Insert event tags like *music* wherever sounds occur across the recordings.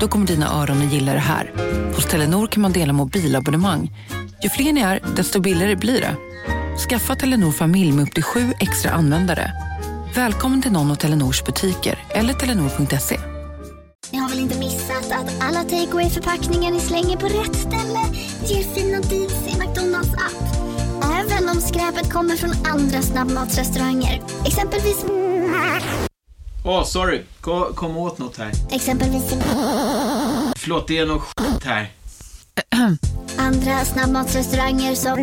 Då kommer dina öron att gilla det här. Hos Telenor kan man dela mobilabonnemang. Ju fler ni är, desto billigare blir det. Skaffa Telenor familj med upp till sju extra användare. Välkommen till någon av Telenors butiker eller telenor.se. Ni har väl inte missat att alla takeaway förpackningar ni slänger på rätt ställe ger fina deals i McDonalds app. Även om skräpet kommer från andra snabbmatsrestauranger. Exempelvis... Åh, oh, sorry. Kom, kom åt något här. Exempelvis... Förlåt, det är något skit här. Andra snabbmatsrestauranger som...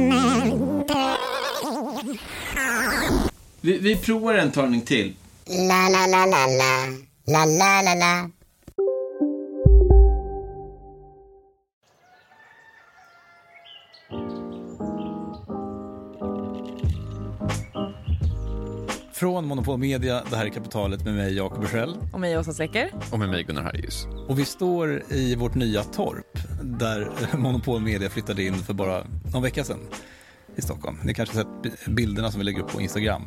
Vi, vi provar en talning till. La, la, la, la, la. La, la, la, la. Från Monopol Media, det här är Kapitalet med mig Jakob Bursell. Och mig Åsa Släcker. Och med mig Gunnar Harjus. Och vi står i vårt nya torp där *laughs* Monopol Media flyttade in för bara någon vecka sedan i Stockholm. Ni kanske sett bilderna som vi lägger upp på Instagram.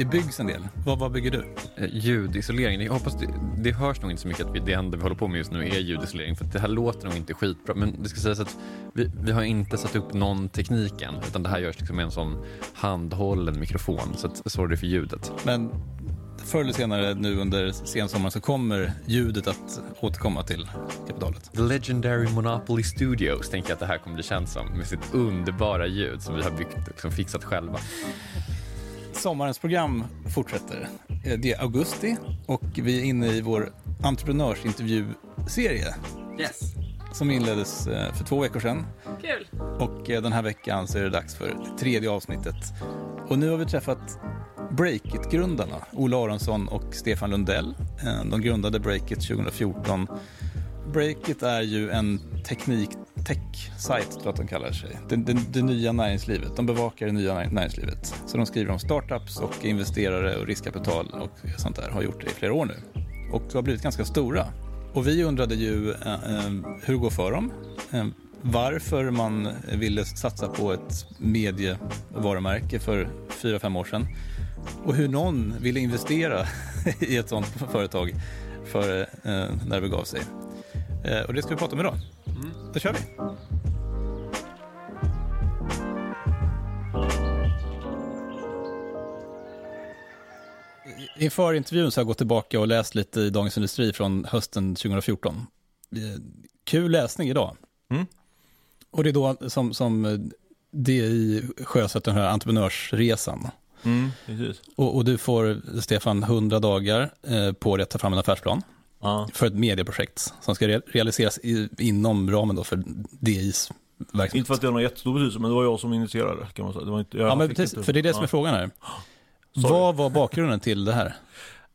Det byggs en del. Vad, vad bygger du? Eh, ljudisolering. Jag hoppas det, det hörs nog inte så mycket att vi, det enda vi håller på med just nu är ljudisolering för det här låter nog inte skitbra. Men det ska sägas att vi, vi har inte satt upp någon teknik än utan det här görs liksom med en sån handhållen mikrofon så att, sorry för ljudet. Men förr eller senare nu under sensommaren så kommer ljudet att återkomma till kapitalet. The Legendary Monopoly Studios tänker jag att det här kommer bli känt som med sitt underbara ljud som vi har byggt och liksom fixat själva. Sommarens program fortsätter. Eh, det är augusti och vi är inne i vår entreprenörsintervjuserie. Yes. Som inleddes eh, för två veckor sedan. Kul. Och eh, den här veckan så är det dags för tredje avsnittet. Och nu har vi träffat Breakit-grundarna, Ola Aronsson och Stefan Lundell. De grundade Breakit 2014. Breakit är ju en teknik tech-sajt, tror jag att de kallar sig. Det, det, det, nya näringslivet. De bevakar det nya näringslivet. Så de skriver om startups och investerare och riskkapital och sånt där. Har gjort det i flera år nu. Och har blivit ganska stora. Och vi undrade ju eh, eh hur det går för dem. Eh, varför man ville satsa på ett medievarumärke för fyra fem år sedan. Och hur någon ville investera *laughs* i ett sånt företag för, eh, när det begav sig. Eh, och det ska vi prata om idag. Mm. Då kör vi. Inför intervjun så har jag gått tillbaka och läst lite i Dagens Industri från hösten 2014. Eh, kul läsning idag. Mm. Och det är då som, som DI sjösätter den här entreprenörsresan. Mm, och, och, du får, Stefan, 100 dagar eh, på dig att ta fram en affärsplan ja. för ett medieprojekt som ska re realiseras i, inom ramen då för DIs verksamhet. Inte för att det har någon jättestor betydelse, men det var jag som initierade kan man säga. Det var inte, ja, men precis, för det är det som är frågan här. *gasps* Sorry. Vad var bakgrunden till det här? *laughs*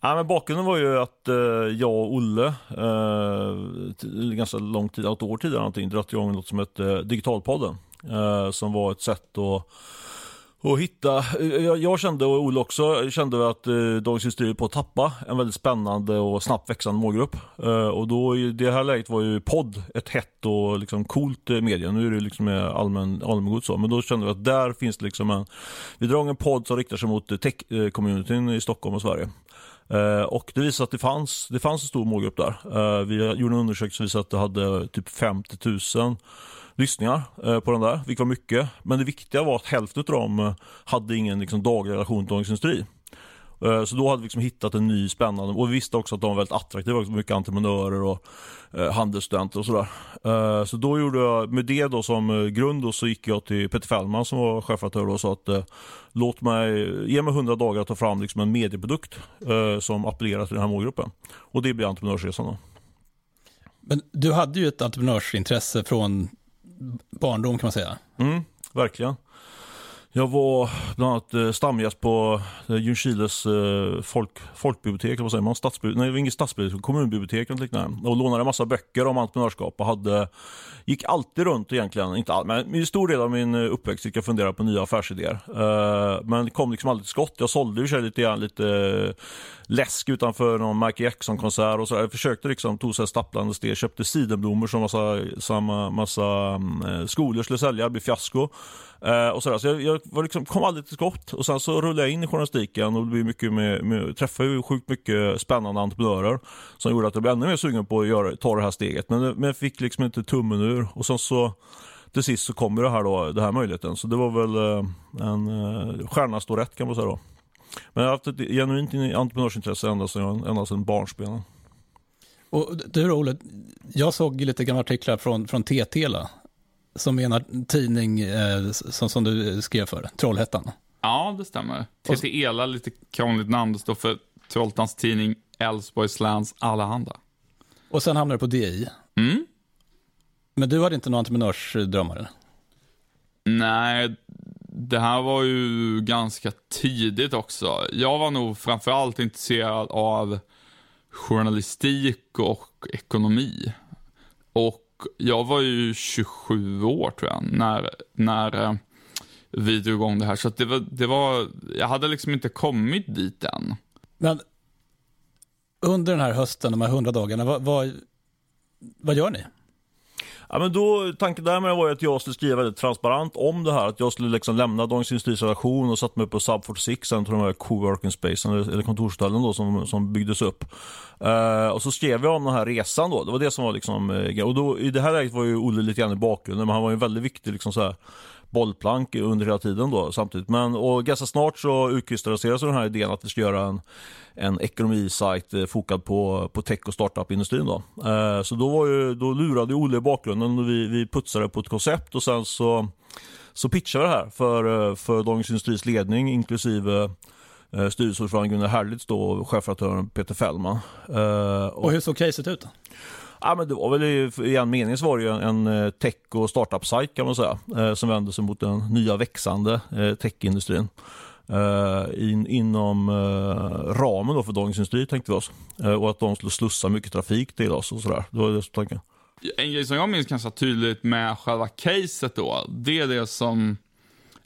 Ja, men bakgrunden var ju att eh, jag och Olle, eh, ganska lång tid, ett år tidigare någonting, dragit igång något som hette eh, Digitalpodden. Eh, som var ett sätt att och hitta, eh, jag, jag, kände och Olle också kände att eh, Dagens Industri på att tappa en väldigt spännande och snabbt växande målgrupp. Eh, och då i det här läget var ju podd ett hett och liksom coolt eh, media. Nu är det liksom allmän, allmängods så. Men då kände vi att där finns det liksom en, vi drar en podd som riktar sig mot eh, tech-communityn i Stockholm och Sverige. Eh, och det visade att det fanns, det fanns en stor målgrupp där. Eh, vi gjorde en undersökning som visade att det hade typ 50 000 lyssningar eh, på den där, vilket var mycket. Men det viktiga var att hälften av dem eh, hade ingen liksom, daglig relation till Dagens Industri. Eh, så då hade vi liksom hittat en ny spännande och vi visste också att de var väldigt attraktiva, liksom, mycket entreprenörer och handelsstudenter och sådär. Så då gjorde jag, med det då som grund då så gick jag till Peter Fällman som var chefredaktör och sa att låt mig, ge mig 100 dagar att ta fram liksom en medieprodukt som appellerar till den här målgruppen. Och det blir entreprenörsresan då. Men du hade ju ett entreprenörsintresse från barndom kan man säga. Mm, verkligen. Jag var bland annat eh, stamgäst på eh, Ljungskiles eh, folk, folkbibliotek, vad säger man? Stadsbibliotek, nej, det var inget stadsbibliotek, kommunbibliotek och liknande. Och lånade en massa böcker om entreprenörskap och hade, gick alltid runt egentligen, inte all, men en stor del av min uppväxt gick jag fundera på nya affärsidéer. Men kom liksom aldrig till skott. Jag sålde ju lite grann lite läsk utanför någon Michael Jackson-konsert och så. Jag försökte liksom, tog sig stapplande steg, köpte sidenblommor som massa, samma, massa mm, skolor skulle sälja, det blev fiasko. Eh, och sådär. Så jag, jag var liksom, kom aldrig till skott. Och sen så rullade jag in i journalistiken och det blev mycket med, med, träffade ju sjukt mycket spännande entreprenörer som gjorde att jag blev ännu mer sugen på att göra, ta det här steget. Men, men jag fick liksom inte tummen ur. Och sen så till sist så kom det här då, den här möjligheten. Så det var väl eh, en eh, stjärna står rätt kan man säga då. Men jag har haft ett genuint entreprenörsintresse ända sedan, ända sedan. Och du Olle, jag såg lite gamla artiklar från, från TT som är en tidning eh, som, som du skrev för, Trollhättan. Ja, det stämmer. TT Ela, lite krångligt namn, det står för Trollhättans tidning Älvsborgs läns Allehanda. Och sen hamnade du på DI. Mm. Men du hade inte några entreprenörsdrömmar? Nej, det här var ju ganska tidigt också. Jag var nog framförallt intresserad av journalistik och ekonomi. Och jag var ju 27 år tror jag, när, när eh, vi drog igång det här. Så det var, det var, jag hade liksom inte kommit dit än. Men under den här hösten, de här 100 dagarna, vad, vad, vad gör ni? Ja, men då, tanken där med var att jag skulle skriva väldigt transparent om det här. Att jag skulle liksom lämna Dagens Industris redaktion och sätta mig på Sub 46, en av de här co-working space eller, kontorsställen då, som, som byggdes upp. Uh, och så skrev jag om den här resan då. Det var det som var liksom, eh, och då, i det här läget var ju Olle lite grann i bakgrunden, men han var ju väldigt viktig liksom så här, bollplank under hela tiden då samtidigt. Men och ganska snart så utkristalliserades den här idén att vi ska göra en, en ekonomisajt eh, fokad på, på tech och startup-industrin. Då. Eh, så då, var ju, då lurade Olle i bakgrunden och vi, vi putsade på ett koncept och sen så, så pitchade vi det här för, eh, för Dagens Industris ledning inklusive eh, styrelseordförande Gunnar Herlitz och chefredaktören Peter Fällman. Eh, och, och hur såg caset ut? Då? Ja, men det var väl i, en mening så var det ju en, en eh, tech och startup-sajt kan man säga. Eh, som vände sig mot den nya växande eh, techindustrin. Eh, in, inom uh, ramen då för Dagens Industri tänkte vi oss. Uh, och att de skulle slussa mycket trafik till oss och sådär. Det var det som tanken. En grej som jag minns ganska tydligt med själva caset då, det är det som...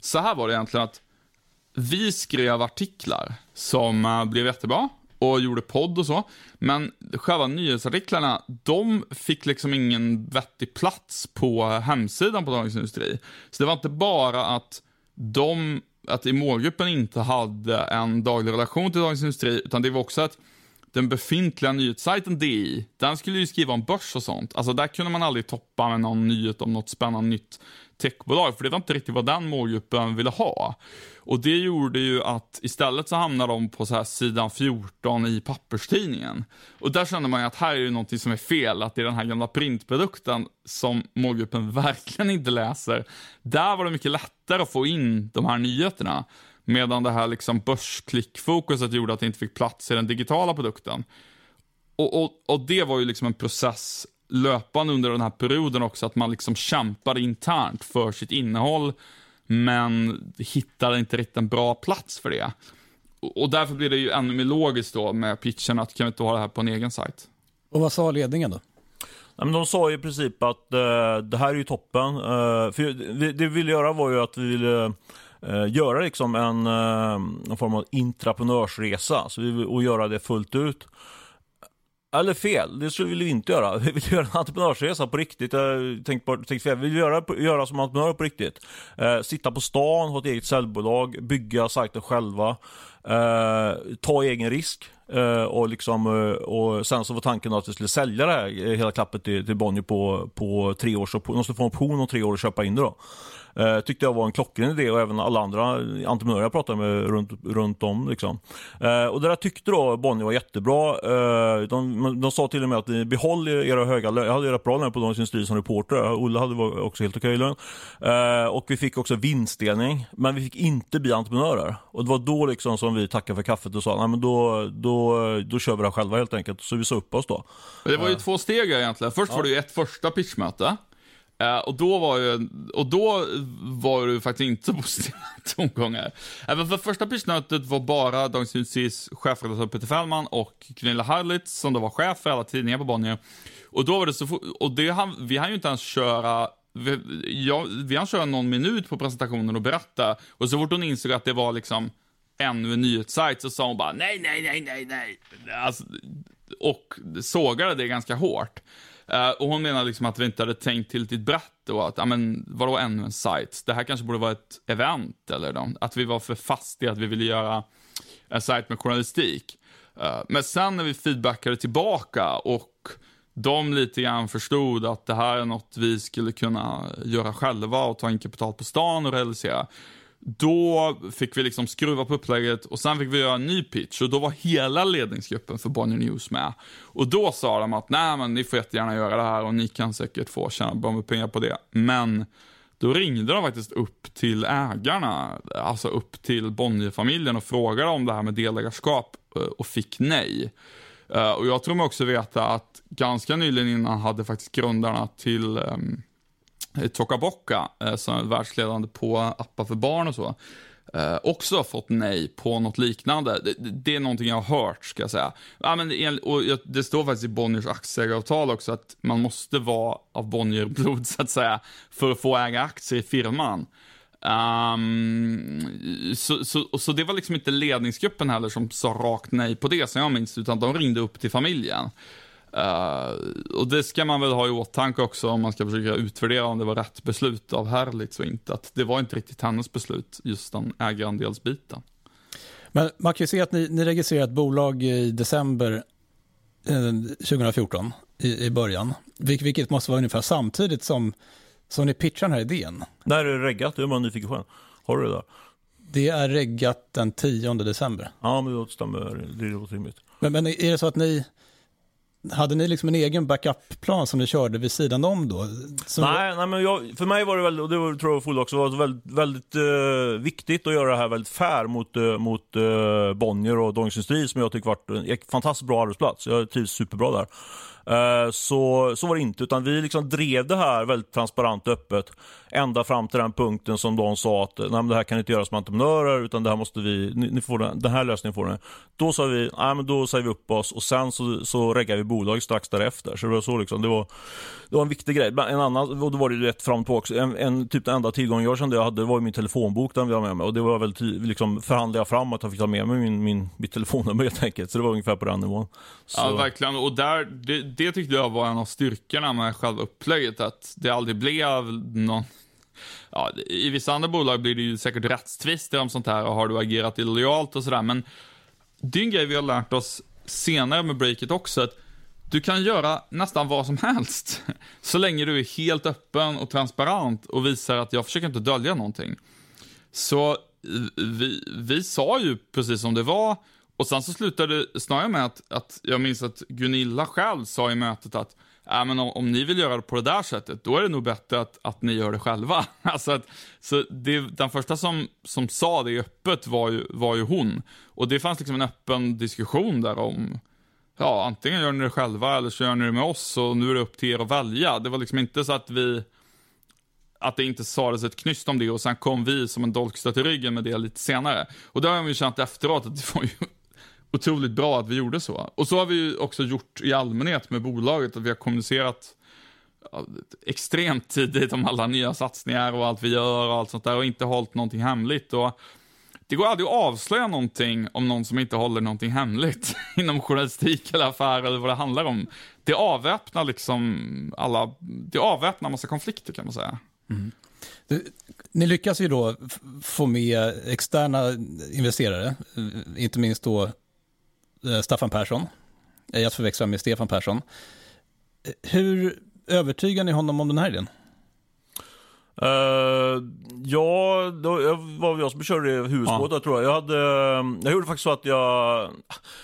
Så här var det egentligen att vi skrev artiklar som uh, blev jättebra och gjorde podd och så. Men själva nyhetsartiklarna, de fick liksom ingen vettig plats på hemsidan på Dagens Industri. Så det var inte bara att de, att i målgruppen inte hade en daglig relation till Dagens Industri, utan det var också att den befintliga nyhetssajten DI, den skulle ju skriva om börs och sånt. Alltså där kunde man aldrig toppa med någon nyhet om något spännande nytt techbolag, för det var inte riktigt vad den målgruppen ville ha. Och det gjorde ju att istället så hamnade de på så här sidan 14 i papperstidningen. Och där kände man ju att här är ju någonting som är fel, att det är den här gamla printprodukten som målgruppen *laughs* verkligen inte läser. Där var det mycket lättare att få in de här nyheterna. Medan det här liksom börsklickfokuset gjorde att det inte fick plats i den digitala produkten. Och, och, och det var ju liksom en process löpande under den här perioden också, att man liksom kämpade internt för sitt innehåll, men hittade inte riktigt en bra plats för det. Och därför blir det ju ännu mer logiskt då med pitchen att kan vi inte ha det här på en egen sajt. Och vad sa ledningen då? Ja, men de sa i princip att uh, det här är ju toppen. Uh, för det, det vi ville göra var ju att vi ville eh, göra liksom en, eh, någon form av intraprenörsresa så vi, och göra det fullt ut. Eller fel, det skulle vi inte göra. *laughs* Vi vill göra en entreprenörsresa på riktigt. Eh, tänk på, tänk fel. Vi vill göra, göra som entreprenörer på riktigt. Eh, sitta på stan, ha ett eget säljbolag, bygga sajten själva, eh, ta egen risk. Eh, och, liksom, eh, och sen så var tanken att vi skulle sälja det här, eh, hela klappet till, till Bonnier på, på tre år. Så De skulle få en option om tre år och köpa in det då. Eh, tyckte jag var en klockren idé och även alla andra entreprenörer jag pratade med runt, runt om. Liksom. Eh, och det där tyckte då Bonnier var jättebra. Eh, de, de sa till och med att ni behåll era höga löner. Jag hade rätt bra lön på Dagens Industri som reporter. Olle hade också helt okej lön. Eh, och vi fick också vinstdelning. Men vi fick inte bli entreprenörer. Och det var då liksom som vi tackade för kaffet och sa Nej, men då, då, då kör vi det själva helt enkelt. Så vi sa upp oss då. Det var ju två steg egentligen. Först ja. var det ju ett första pitchmöte. Eh, och, då var ju, och då var det faktiskt inte så *laughs* positiva tongångar. Eh, Även för första pitchmötet var bara Dagens Industris chefredaktör Peter Fällman och Gunilla Harlitz som då var chef för alla tidningar på Bonnier. Och då var det så och det, vi hann ju inte ens köra vi, ja, vi hann köra någon minut på presentationen och berätta. Och så fort hon insåg att det var liksom ännu en nyhetssajt så sa hon bara nej, nej, nej, nej, nej. Alltså, och sågade det ganska hårt. Uh, och hon menar liksom att vi inte hade tänkt tillräckligt brett och att, ja men vadå ännu en sajt? Det här kanske borde vara ett event eller då. Att vi var för fast i att vi ville göra en sajt med journalistik. Uh, men sen när vi feedbackade tillbaka och de lite grann förstod att det här är något vi skulle kunna göra själva och ta in kapital på stan och realisera. Då fick vi liksom skruva på upplägget och sen fick vi göra en ny pitch och då var hela ledningsgruppen för Bonnier News med. Och då sa de att nej men ni får jättegärna göra det här och ni kan säkert få tjäna bra med pengar på det. Men då ringde de faktiskt upp till ägarna, alltså upp till Bonnierfamiljen och frågade om det här med delägarskap eh, och fick nej. Eh, och jag tror mig också veta att ganska nyligen innan hade faktiskt grundarna till um, Tokaboka, eh, som är världsledande på appar för barn och så, eh, också har fått nej på något liknande. Det, det, är någonting jag har hört, ska jag säga. Ja, men, och det står faktiskt i Bonniers aktieägaravtal också att man måste vara av Bonnierblod, så att säga, för att få äga aktier i firman. Um, så, så, så det var liksom inte ledningsgruppen heller som sa rakt nej på det som jag minns, utan de ringde upp till familjen. Uh, och det ska man väl ha i åtanke också om man ska försöka utvärdera om det var rätt beslut av Herlitz och inte. Att det var inte riktigt hennes beslut, just den ägarandelsbiten. Men man kan ju se att ni, ni registrerade ett bolag i december eh, 2014 i, i början, Vil, vilket måste vara ungefär samtidigt som så ni pitchar den här idén? När är det reggat? Jag är bara nyfiken själv. Har du det där? Det är reggat den 10 december. Ja, men det stämmer. Det låter rimligt. Men, men är det så att ni hade ni liksom en egen backup-plan som ni körde vid sidan om då? Som... Nej, nej, men jag, för mig var det väldigt, och det var, tror jag Full också, var väldigt, väldigt uh, viktigt att göra det här väldigt fair mot, uh, mot uh, Bonnier och Dagens Industri som jag tycker varit en fantastiskt bra arbetsplats. Jag trivs superbra där. Eh, så, så var det inte, utan vi liksom drev det här väldigt transparent och öppet ända fram till den punkten som de sa att Nej, det här kan inte göra som entreprenörer utan det här måste vi, ni, ni får den, den, här lösningen får ni. Då sa vi, nej men då säger vi upp oss och sen så, så reggade vi bolaget strax därefter. Så det var så liksom, det var, det var en viktig grej. En annan, och då var det rätt fram på också, en, en, typ den enda tillgången jag kände jag hade var min telefonbok den vi var med mig och det var väldigt, liksom förhandlade jag fram att jag fick ta med mig min, min, mitt telefonnummer helt enkelt. Så det var ungefär på den nivån. Så. Ja, verkligen. Och där, det, det tyckte jag var en av styrkorna med själva upplägget, att det aldrig blev någon ja, I vissa andra bolag blir det ju säkert rättstvister om sånt här och har du agerat illojalt och sådär, men det är en grej vi har lärt oss senare med breaket också, att du kan göra nästan vad som helst, så länge du är helt öppen och transparent och visar att jag försöker inte dölja någonting. Så eh, vi, vi sa ju precis som det var, och sen så slutade det snarare med att, att jag minns att Gunilla själv sa i mötet att äh, men om, om, ni vill göra det på det där sättet, då är det nog bättre att, att ni gör det själva. *laughs* alltså att, så det, den första som, som sa det öppet var ju, var ju hon. Och det fanns liksom en öppen diskussion där om, ja, antingen gör ni det själva eller så gör ni det med oss och nu är det upp till er att välja. Det var liksom inte så att vi, att det inte sades ett knyst om det och sen kom vi som en dolkstöt i ryggen med det lite senare. Och det har vi känt efteråt att det var ju otroligt bra att vi gjorde så. Och så har vi också gjort i allmänhet med bolaget, att vi har kommunicerat extremt tidigt om alla nya satsningar och allt vi gör och allt sånt där och inte hållit någonting hemligt. Och det går aldrig att avslöja någonting om någon som inte håller någonting hemligt *laughs* inom journalistik eller affärer eller vad det handlar om. Det avväpnar liksom alla, det avväpnar massa konflikter kan man säga. Mm. Ni lyckas ju då få med externa investerare, eh, inte minst då Staffan Persson, ej att förväxla med Stefan Persson. Hur övertygar ni honom om den här idén? Uh, ja, då var jag som körde huvudspåret ja. tror jag. Jag, hade, jag gjorde faktiskt så att jag...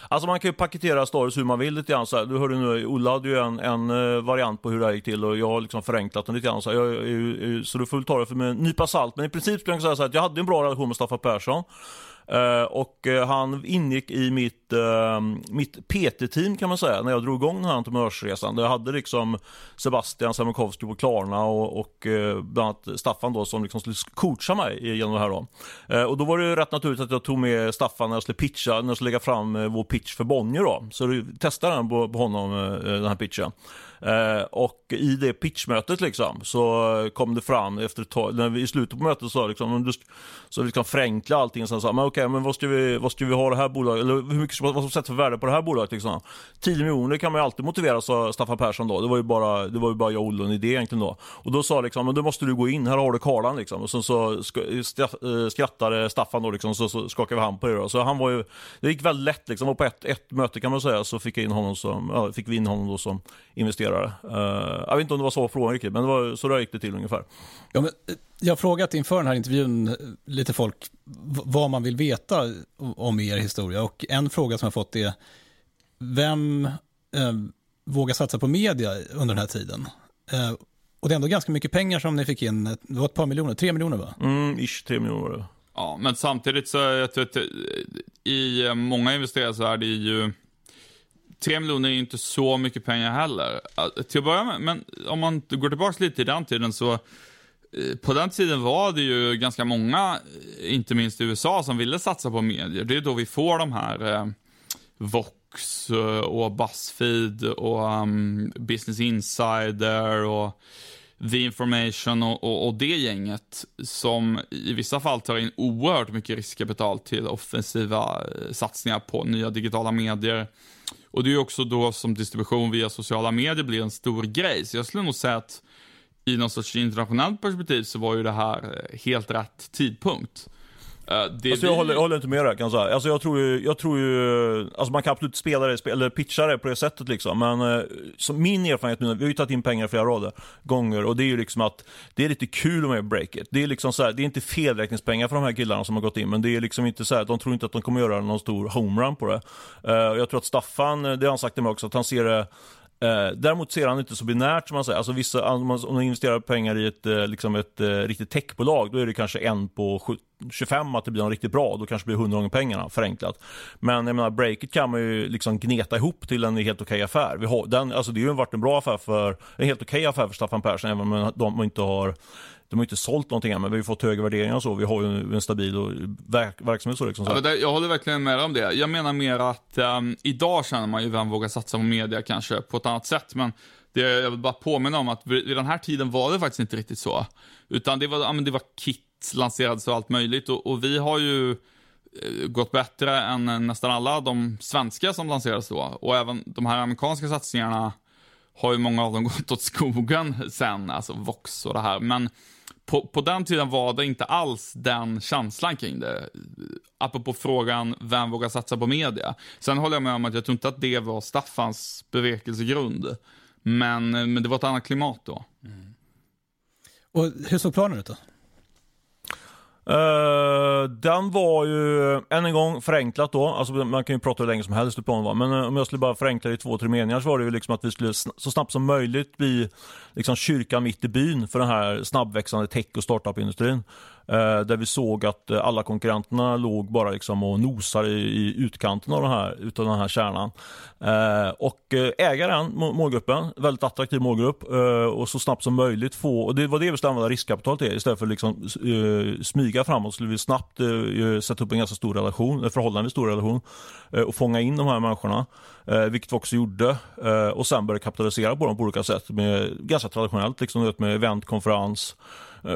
Alltså man kan ju paketera stories hur man vill lite grann. Så här, du hörde nu, Ola hade ju en, en eh, variant på hur det här gick till och jag har liksom förenklat den lite grann. Så, jag, jag, så du får ta det för med en nypa salt. Men i princip skulle jag säga så här att jag hade en bra relation med Staffan Persson. Eh, och eh, han ingick i mitt, eh, mitt PT-team kan man säga, när jag drog igång den här entreprenörsresan. Där jag hade liksom Sebastian Samukovsky på Klarna och, och bland annat Staffan då som liksom skulle coacha mig genom det här. Då. Och då var det rätt naturligt att jag tog med Staffan när jag skulle pitcha, när jag skulle lägga fram vår pitch för Bonnier då. Så du testade den på, på honom, den här pitchen. Eh, och i det pitchmötet liksom så kom det fram efter ett tag, när vi i slutet på mötet sa liksom, du, så kan förenkla allting och sen sa men okej, men vad ska vi, vad ska vi ha det här bolaget, eller hur mycket, vad som sätter för värde på det här bolaget liksom? 10 miljoner kan man ju alltid motivera, sa Staffan Persson då. Det var ju bara, det var ju bara jag och Olle en idé egentligen då. Och då sa liksom, men då måste du gå in, här har du karlan liksom. Och sen så eh, skrattade Staffan då liksom, så, så skakade vi hand på det då. Så han var ju, det gick väldigt lätt liksom, och på ett, ett möte kan man säga så fick, jag in honom som, ja, fick vi in honom då som investerare. Uh, jag vet inte om det var så frågan riktigt, men det var, så där gick det till ungefär. Ja, men eh, jag har frågat inför den här intervjun eh, lite folk vad man vill veta om er historia och en fråga som jag fått är vem eh, vågar satsa på media under den här tiden? Eh, och det är ändå ganska mycket pengar som ni fick in, det var ett par miljoner, tre miljoner va? Mm, ish, tre miljoner var det. Ja, men samtidigt så jag tror att i många investerare så är det ju 3 miljoner är inte så mycket pengar heller. Till att börja med, men om man går tillbaka lite i den tiden så eh, på den tiden var det ju ganska många, eh, inte minst i USA, som ville satsa på medier. Det är då vi får de här eh, Vox eh, och Buzzfeed och um, Business Insider och The Information och, och, och, det gänget som i vissa fall tar in oerhört mycket riskkapital till offensiva satsningar på nya digitala medier. Och det är också då som distribution via sociala medier blir en stor grej. Så jag skulle nog säga att i någon sorts internationellt perspektiv så var ju det här eh, helt rätt tidpunkt. Uh, alltså vi... jag, håller, jag håller inte med där kan jag säga. Alltså jag tror ju, jag tror ju, alltså man kan absolut spela det, eller pitcha det på det sättet liksom. Men uh, min erfarenhet nu, vi har ju tagit in pengar flera rader, gånger och det är ju liksom att det är lite kul med breaket. Det är liksom så här, det är inte felräkningspengar för de här killarna som har gått in, men det är liksom inte så här, de tror inte att de kommer göra någon stor homerun på det. Uh, jag tror att Staffan, det har han sagt till mig också, att han ser det Eh, däremot ser han inte så binärt som man säger. Alltså vissa, om man, investerar pengar i ett, eh, liksom ett eh, riktigt techbolag, då är det kanske en på 25 att det blir något riktigt bra. Då kanske det blir 100 gånger pengarna, förenklat. Men jag menar, breaket kan man ju liksom gneta ihop till en helt okej affär. Vi har, den, alltså det har ju varit en bra affär för, en helt okej affär för Staffan Persson, även om de inte har de har inte sålt någonting än, men vi har fått högre värderingar och så. Vi har ju en stabil och verk, verksamhet så liksom. Så. Ja, det, jag håller verkligen med om det. Jag menar mer att um, idag känner man ju vem vågar satsa på media kanske på ett annat sätt, men det, jag vill bara påminna om att vid den här tiden var det faktiskt inte riktigt så. Utan det var, ja, men det var kit, lanserades och allt möjligt och, och vi har ju eh, gått bättre än nästan alla de svenska som lanserades då. Och även de här amerikanska satsningarna har ju många av dem *laughs* gått åt skogen sen, alltså Vox och det här. Men på, på den tiden var det inte alls den känslan kring det. Apropå frågan, vem vågar satsa på media? Sen håller jag med om att jag tror inte att det var Staffans bevekelsegrund. Men, men det var ett annat klimat då. Mm. Och hur såg planen ut då? Uh, den var ju, än en gång, förenklat då. Alltså, man kan ju prata hur länge som helst hur planen var. Men uh, om jag skulle bara förenkla det i två, tre meningar så var det ju liksom att vi skulle så snabbt som möjligt bli liksom, kyrkan mitt i byn för den här snabbväxande tech och startup-industrin. Eh, där vi såg att eh, alla konkurrenterna låg bara liksom och nosade i, i utkanten av den här, utav den här kärnan. Eh, och eh, ägaren, målgruppen, väldigt attraktiv målgrupp eh, och så snabbt som möjligt få, och det var det vi skulle använda riskkapital till istället för att liksom, eh, smyga framåt skulle vi snabbt sätta upp en ganska stor relation, en förhållandevis stor relation och fånga in de här människorna. vilket vi också gjorde. och sen började kapitalisera på dem på olika sätt. Med, ganska traditionellt, liksom, med event, konferens,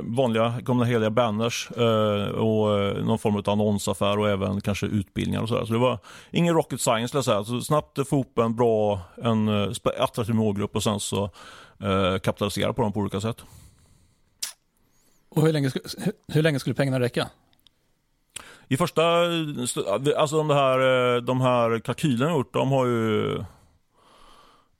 vanliga gamla heliga banners eh, och eh, någon form av annonsaffär och även kanske utbildningar och sådär. Så det var ingen rocket science skulle jag säga. Så snabbt få ihop en bra, en attraktiv målgrupp och sen så kapitalisera på dem på olika sätt. Och hur länge, hur länge skulle pengarna räcka? I första, alltså de här, de här kalkylerna gjort, de har ju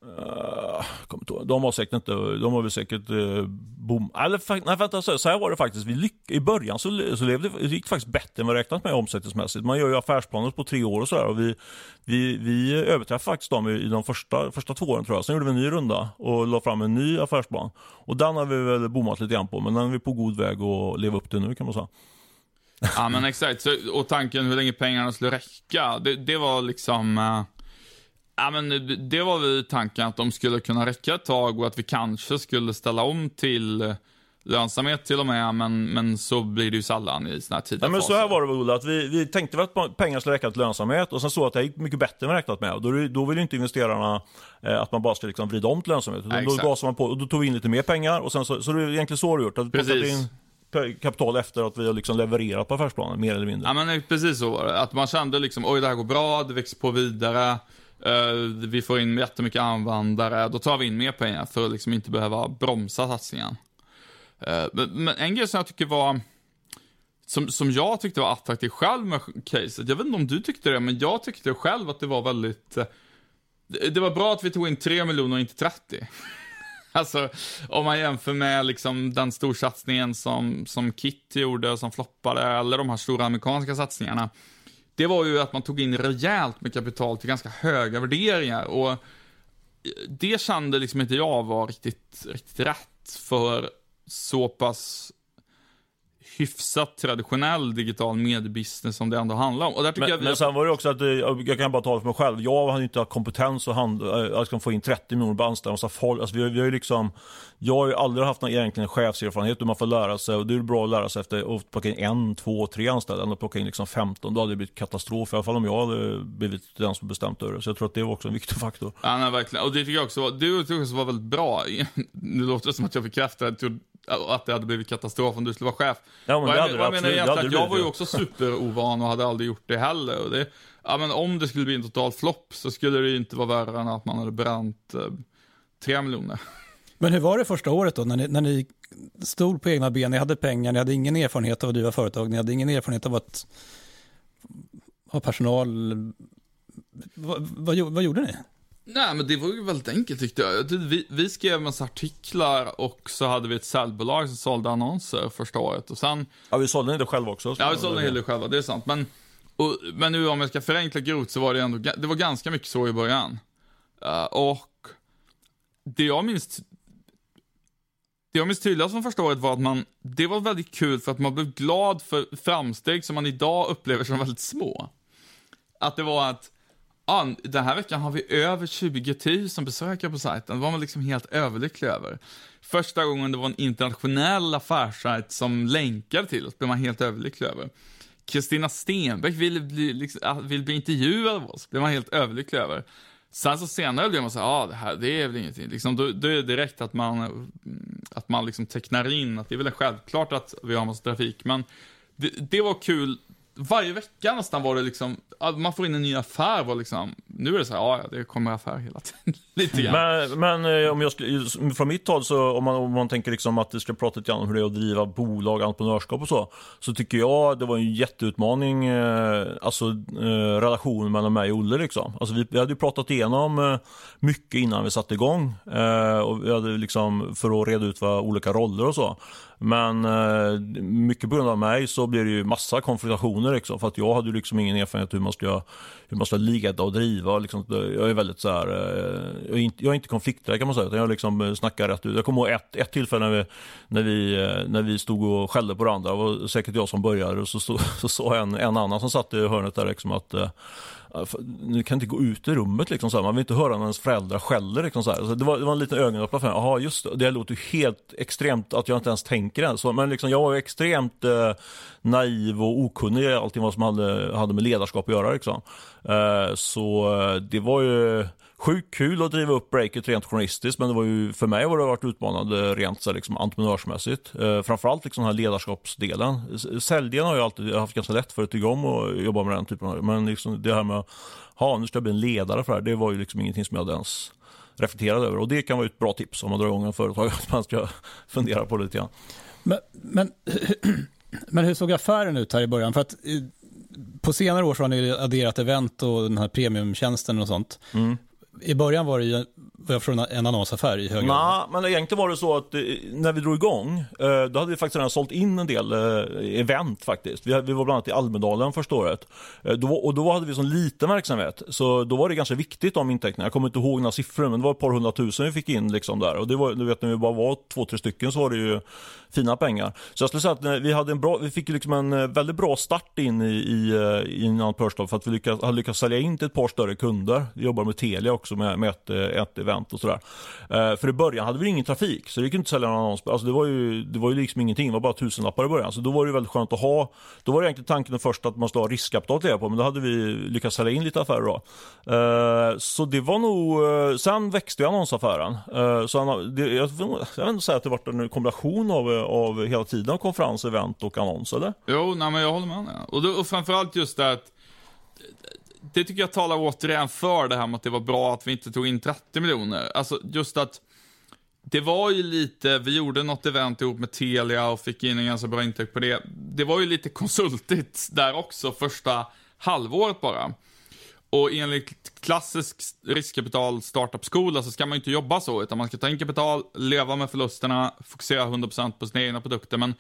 Uh, de har säkert inte, de har väl säkert uh, bom... Eller nej, vänta, så, så här var det faktiskt. Vi lyck, I början så, så levde, det gick faktiskt bättre än vad räknat med omsättningsmässigt. Man gör ju affärsplaner på tre år och sådär. vi, vi, vi överträffade faktiskt dem i, i de första, första två åren tror jag. Sen gjorde vi en ny runda och la fram en ny affärsplan. Och den har vi väl bommat lite grann på, men den är vi på god väg att leva upp till nu kan man säga. Ja men exakt, så, och tanken hur länge pengarna skulle räcka, det, det var liksom... Uh ja men det var väl tanken att de skulle kunna räcka ett tag och att vi kanske skulle ställa om till eh, lönsamhet till och med, men, men så blir det ju sällan i såna här tidiga Nej, men så här var det Ola, att vi, vi tänkte väl att pengar skulle räcka till lönsamhet och sen såg att det gick mycket bättre än räknat med. Och då, då vill ju inte investerarna eh, att man bara ska liksom vrida om till lönsamhet. Nej, då gasar man på och då tog vi in lite mer pengar och sen så, så det är egentligen så det gjort. Att Precis. in kapital efter att vi har liksom levererat på affärsplanen, mer eller mindre. Ja men precis så var det. Att man kände liksom, oj det här går bra, det växer på vidare. Uh, vi får in jättemycket användare. Då tar vi in mer pengar för att liksom inte behöva bromsa satsningen. Uh, men, men en grej som jag tycker var, som, som jag tyckte var attraktiv själv med caset, jag vet inte om du tyckte det, men jag tyckte själv att det var väldigt, uh, det, det var bra att vi tog in 3 miljoner och inte 30. *laughs* Alltså, om man jämför med liksom den storsatsningen som, som Kit gjorde, som floppade, eller de här stora amerikanska satsningarna. Det var ju att man tog in rejält med kapital till ganska höga värderingar. Och det kände liksom inte jag var riktigt, riktigt rätt för så pass hyfsat traditionell digital mediebusiness som det ändå handlar om. Och där tycker Men, jag vi men sen var det också att, eh, jag kan bara tala för mig själv, jag hade inte haft kompetens att, hand, liksom få in 30 miljoner på anställda. Alltså vi, har- vi har ju liksom, jag har ju aldrig haft någon egentligen chefserfarenhet hur man får lära sig och det är bra att lära sig efter att plocka in en, två, tre anställda än att plocka in liksom 15. Då hade det blivit katastrof, i alla fall om jag hade blivit den som bestämt över det. Så jag tror att det var också en viktig faktor. Ja, nej, verkligen. Och det tycker jag också var, det tycker jag också var väldigt bra. *laughs* Nu låter det som att jag bekräftar att, att det hade blivit katastrof om du skulle vara chef. Ja, men vad det jag, hade vad jag menar egentligen att jag var ju också superovan och hade aldrig gjort det heller. Och det, ja, men om det skulle bli en total flopp så skulle det ju inte vara värre än att man hade bränt eh, tre miljoner. Men hur var det första året då, när ni, när ni stod på egna ben, ni hade pengar, ni hade ingen erfarenhet av att driva företag, ni hade ingen erfarenhet av att ha personal. Vad, vad, vad gjorde ni? Nej, men det var ju väldigt enkelt tyckte jag. Vi, vi skrev en massa artiklar och så hade vi ett säljbolag som sålde annonser första året. Och sen Ja, vi sålde det själva också. Ja, vi sålde en hel del själva, det är sant. Men, och, men nu om jag ska förenkla grovt så var det ändå, det var ganska mycket så i början. Eh, och det jag minns, det jag minns tydligast från första året var att man, det var väldigt kul för att man blev glad för framsteg som man idag upplever som väldigt små. Att det var att, ja, den här veckan har vi över 20 000 besökare på sajten. Det var man liksom helt överlycklig över. Första gången det var en internationell affärssajt som länkade till oss blev man helt överlycklig över. Kristina Stenbeck vill bli, liksom, äh, vill bli intervjuad av oss, blev man helt överlycklig över. Sen så senare blev man så ja ah, det här, det är väl ingenting. Liksom, då, då är det direkt att man, mm, att man liksom tecknar in att det är väl självklart att vi har massa trafik, men det, det var kul. Varje vecka nästan var det liksom, man får in en ny affär var liksom, nu är det så här, ja, det kommer affär hela tiden. *laughs* Lite grann. Men, men eh, om jag skulle, från mitt håll, så om man, om man tänker liksom att det ska prata lite grann om hur det är att driva bolag, entreprenörskap och så, så tycker jag det var en jätteutmaning, eh, alltså eh, relationen mellan mig och Olle. Liksom. Alltså, vi, vi hade ju pratat igenom eh, mycket innan vi satte igång, eh, och vi hade liksom, för att reda ut vad olika roller och så. Men eh, mycket på grund av mig så blev det ju massa konfrontationer liksom, för att jag hade ju liksom ingen erfarenhet hur man ska, hur man ska leda och driva. Liksom, jag är väldigt så här, eh, jag är inte, jag är inte konflikträdd kan man säga, utan jag liksom eh, snackar rätt ut. Jag kommer ihåg ett, ett tillfälle när vi, när, vi, eh, när vi stod och skällde på varandra, det var säkert jag som började, och så, så, *laughs* så sa en, en annan som satt i hörnet där liksom att eh, ni kan inte gå ut i rummet liksom så här. Man vill inte höra när ens föräldrar skäller liksom så här. Så det, var, det var en liten ögonöppnare för mig. Jaha, just det. Det låter ju helt extremt att jag inte ens tänker det. Så, men liksom, jag var ju extremt eh, naiv och okunnig i allting vad som hade, hade med ledarskap att göra. Liksom. Eh, så eh, det var ju sjukt kul att driva upp breaket rent journalistiskt, men det var ju, för mig har det varit utmanande rent så här, liksom, entreprenörsmässigt. Eh, framförallt liksom, den här ledarskapsdelen. Säljdelen har jag alltid haft ganska lätt för att tycka om att jobba med den typen av Men liksom, det här med att nu ska jag bli en ledare för det här, det var ju liksom ingenting som jag hade ens reflekterade över. Och det kan vara ett bra tips om man drar igång en företag, *laughs* att man ska fundera på det lite grann. Men, men, *clears throat* men hur såg affären ut här i början? För att eh, på senare år så har ni adderat event och den här premiumtjänsten och sånt. Mm. I början var det ju vad jag från en annonsaffär i höger. Nej, men egentligen var det så att eh, när vi drog igång, eh, då hade vi faktiskt redan sålt in en del eh, event faktiskt. Vi, var bland annat i Almedalen första året. Och då hade vi sån liten verksamhet, så då var det ganska viktigt om intäkterna. Jag kommer inte ihåg några siffror, men det var ett par hundratusen vi fick in liksom där. Och det var, du vet, när vi bara var två, tre stycken så var det ju fina pengar. Så jag skulle säga att vi, hade en bra, vi fick liksom en väldigt bra start in i, i, i en Personal för att vi lyckades, hade lyckats sälja in till ett par större kunder. Vi jobbar med Telia också med, med ett, eh, ett event och sådär. Eh, För i början hade vi ingen trafik så det gick inte att sälja någon annons. Alltså det var ju, det var ju liksom ingenting, det var bara tusenlappar i början. Så då var det väldigt skönt att ha, då var det egentligen tanken först att man skulle ha riskkapital att leva på men då hade vi lyckats sälja in lite affärer då. Eh, Så det var nog, eh, sen växte ju annonsaffären. Eh, Så han, det, jag, jag vill inte säga att det var en kombination av av hela tiden konferens, event och annons, eller? Jo, nej, men jag håller med. Och, då, och framförallt just det att det tycker jag talar återigen för det här med att det var bra att vi inte tog in 30 miljoner. Alltså just att det var ju lite, vi gjorde något event ihop med Telia och fick in en ganska bra intäkt på det. Det var ju lite konsultigt där också första halvåret bara. Och enligt klassisk riskkapital startup-skola så alltså, ska man ju inte jobba så, utan man ska ta in kapital, leva med förlusterna, fokusera 100% på sina egna produkter. Men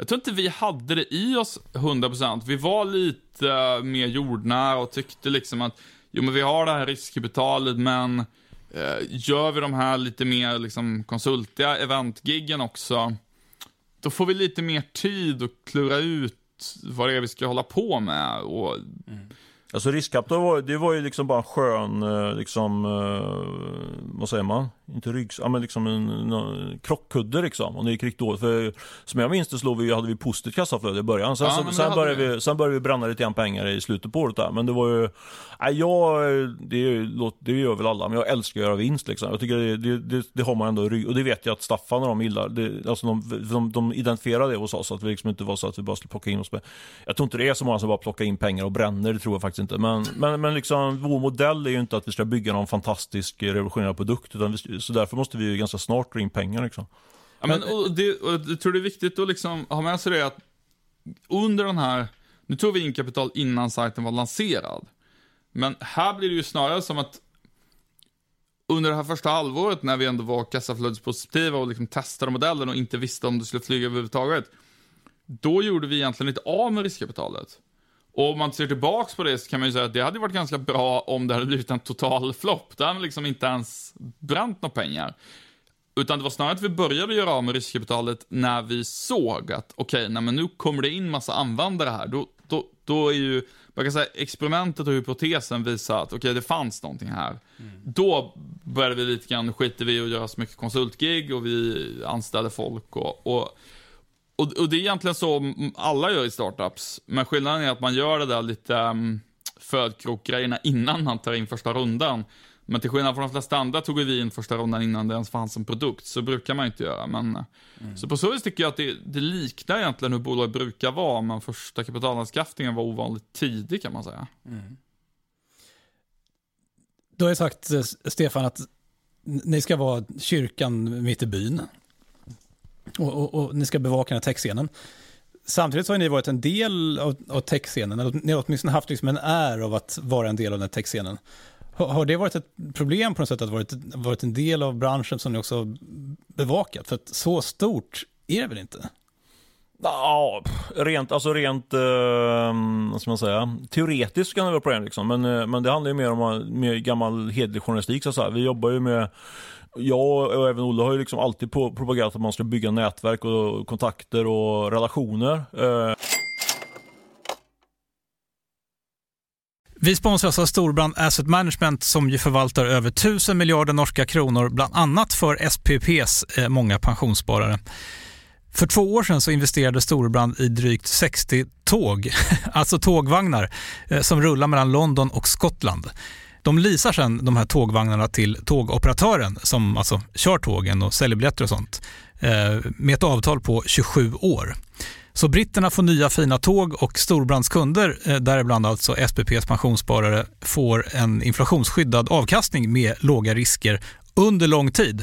jag tror inte vi hade det i oss 100%. Vi var lite mer jordnära och tyckte liksom att, jo men vi har det här riskkapitalet, men eh, gör vi de här lite mer liksom konsultiga eventgiggen också, då får vi lite mer tid att klura ut vad det är vi ska hålla på med. Och, mm Alltså riskkapital var, det var ju liksom bara en skön, eh, liksom, eh, vad säger man? Inte ryggs, ja men liksom en, en krockkudde liksom. Och det gick riktigt dåligt. För som jag minns det slog vi, hade vi positivt kassaflöde i början. Sen, ja, så, sen, började vi, sen började vi bränna lite grann pengar i slutet på året där. Men det var ju, nej jag, det, det gör väl alla, men jag älskar att göra vinst liksom. Jag tycker det, det, det, det har man ändå rygg, och det vet jag att Staffan och de gillar. Det, alltså de, de, de identifierade det hos oss, att vi liksom inte var så att vi bara skulle plocka in oss. Jag tror inte det är så många som bara plockar in pengar och bränner, det tror jag faktiskt inte. Men, men, men liksom, vår modell är ju inte att vi ska bygga någon fantastisk revolutionerande produkt, utan vi, så därför måste vi ganska snart dra in pengar. Liksom. Ja, men, och det, och jag tror det är viktigt att liksom ha med sig det att under den här, nu tog vi in kapital innan sajten var lanserad. Men här blir det ju snarare som att under det här första halvåret när vi ändå var kassaflödespositiva och liksom testade modellen och inte visste om det skulle flyga överhuvudtaget. Då gjorde vi egentligen inte av med riskkapitalet. Och om man ser tillbaks på det så kan man ju säga att det hade varit ganska bra om det hade blivit en total flopp. Där hade liksom inte ens bränt några pengar. Utan det var snarare att vi började göra av med riskkapitalet när vi såg att okej, okay, nu kommer det in massa användare här. Då, då, då är ju, man kan säga experimentet och hypotesen visar att okej, okay, det fanns någonting här. Mm. Då började vi lite grann, skiter vi och göra så mycket konsultgig och vi anställde folk och, och och, och, det är egentligen så alla gör i startups. Men skillnaden är att man gör det där lite um, födkrokgrejerna innan man tar in första rundan. Men till skillnad från de flesta andra tog vi in första rundan innan det ens fanns en produkt. Så brukar man inte göra. Men, mm. Så på så vis tycker jag att det, det liknar egentligen hur bolag brukar vara. Men första kapitalanskaffningen var ovanligt tidig kan man säga. Mm. Du har ju sagt, eh, Stefan, att ni ska vara kyrkan mitt i byn. Och, och, och, ni ska bevaka den här techscenen. Samtidigt så har ni varit en del av, av techscenen, eller ni har åtminstone haft liksom en är av att vara en del av den här techscenen. Har, har det varit ett problem på något sätt att varit, varit en del av branschen som ni också har bevakat? För att så stort är det väl inte? Ja, rent, alltså rent, eh, vad ska man säga, teoretiskt kan det vara problem liksom. Men, eh, men det handlar ju mer om mer gammal hederlig journalistik så att säga. Vi jobbar ju med jag och även Olle har ju liksom alltid propagerat att man ska bygga nätverk och kontakter och relationer. Eh. Vi sponsras av Storbrand Asset Management som ju förvaltar över 1000 miljarder norska kronor, bland annat för SPPs eh, många pensionssparare. För två år sedan så investerade Storbrand i drygt 60 tåg, *laughs* alltså tågvagnar, eh, som rullar mellan London och Skottland. De leasar sen de här tågvagnarna till tågoperatören som alltså kör tågen och säljer biljetter och sånt eh, med ett avtal på 27 år. Så britterna får nya fina tåg och Storbrands kunder, eh, däribland alltså SPPs pensionssparare, får en inflationsskyddad avkastning med låga risker under lång tid.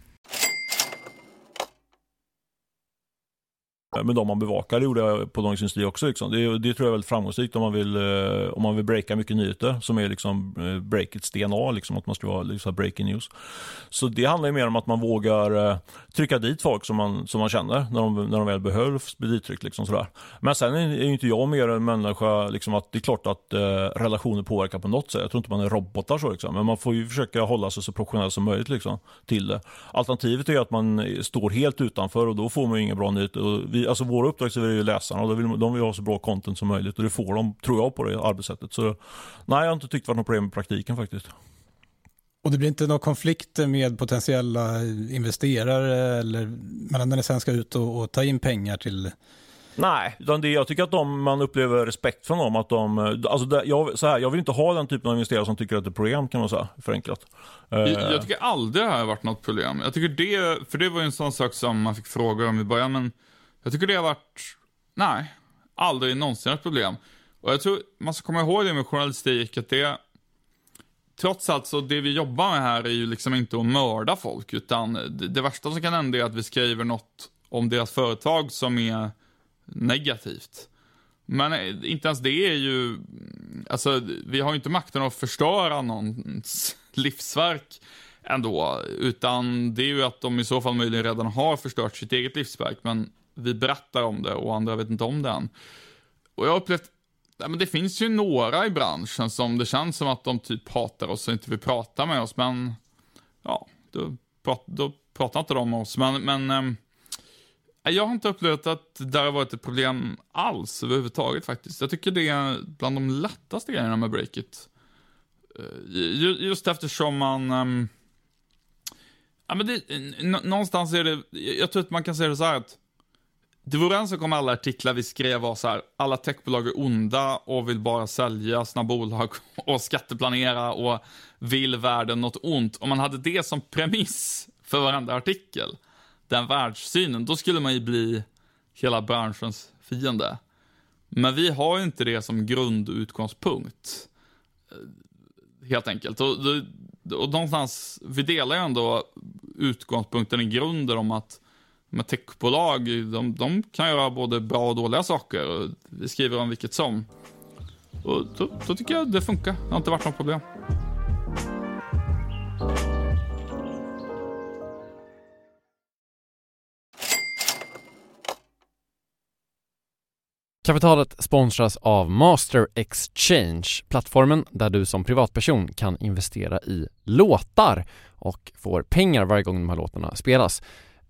Eh, med de man bevakar. Det gjorde jag på Dagens Industri också. Liksom. Det, det, tror jag är väldigt framgångsrikt om man vill, eh, om man vill breaka mycket nyheter som är liksom eh, breakets DNA, liksom, att man ska vara liksom, breaking news. Så det handlar ju mer om att man vågar trycka dit folk som man, som man känner när de, när de väl behövs bli dittryckt. Liksom, sådär. Men sen är, är inte jag mer en människa, liksom, att det är klart att eh, relationer påverkar på något sätt. Jag tror inte man är robotar så, liksom. men man får ju försöka hålla sig så professionell som möjligt liksom, till det. Alternativet är att man står helt utanför och då får man ju inga bra nyheter. Vi alltså våra uppdragsgivare är ju läsarna och de vill, de vill ha så bra content som möjligt och det får de, tror jag, på det arbetssättet. Så nej, jag har inte tyckt det varit något problem med praktiken faktiskt. Och det blir inte några konflikter med potentiella investerare eller mellan när ni sen ska ut och, och ta in pengar till Nej, utan det, jag tycker att de, man upplever respekt från dem. Att de, alltså det, jag, så här, jag vill inte ha den typen av investerare som tycker att det är problem, kan man säga, förenklat. Jag, jag tycker aldrig det här har varit något problem. Jag tycker det, för det var ju en sån sak som man fick frågor om i början, men jag tycker det har varit, nej, aldrig någonsin ett problem. Och jag tror man ska komma ihåg det med journalistik, att det, trots allt så det vi jobbar med här är ju liksom inte att mörda folk, utan det, det värsta som kan hända är att vi skriver något om deras företag som är negativt. Men eh, inte ens det är ju, alltså vi har ju inte makten att förstöra någons *laughs* livsverk ändå, utan det är ju att de i så fall möjligen redan har förstört sitt eget livsverk, men vi berättar om det och andra vet inte om det än. Och jag har upplevt, ja, men det finns ju några i branschen som det känns som att de typ hatar oss och inte vill prata med oss, men ja, då, prat, då pratar inte de med oss. Men, men eh, jag har inte upplevt att det har varit ett problem alls överhuvudtaget faktiskt. Jag tycker det är bland de lättaste grejerna med breakit. Eh, just eftersom man... Ähm, ja, men det, någonstans är det, jag tror att man kan säga det så här att det vore en sak om alla artiklar vi skrev var så här, alla techbolag är onda och vill bara sälja sina bolag *laughs* och skatteplanera och vill världen något ont. Om man hade det som premiss för varenda artikel, den världssynen, då skulle man ju bli hela branschens fiende. Men vi har ju inte det som grundutgångspunkt. Eh, helt enkelt. Och, och någonstans, vi delar ju ändå utgångspunkten i grunden om att med techbolag, de, de kan göra både bra och dåliga saker. Vi skriver om vilket som. Och då, då tycker jag det funkar. Det har inte varit något problem. Kapitalet sponsras av Master Exchange, plattformen där du som privatperson kan investera i låtar och får pengar varje gång de här låtarna spelas.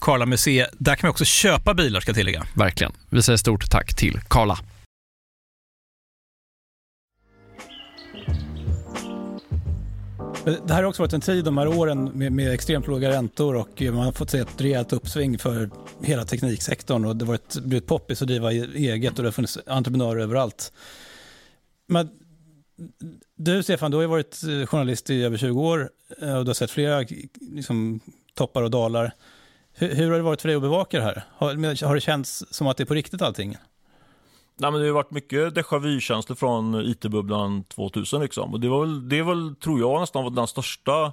Karla Museet. Där kan man också köpa bilar ska jag tillägga. Verkligen. Vi säger stort tack till Karla. Det här har också varit en tid de här åren med, med extremt låga räntor och man har fått se ett rejält uppsving för hela tekniksektorn och det har varit, blivit poppis att driva eget och det har funnits entreprenörer överallt. Men du Stefan, du har ju varit journalist i över 20 år och du har sett flera liksom, toppar och dalar. Hur, hur, har det varit för dig att bevaka det här? Har, har det känts som att det är på riktigt allting? Nej, men det har varit mycket déjà vu-känslor från IT-bubblan 2000. Liksom. Och det, var väl, det var, tror jag, nästan var den största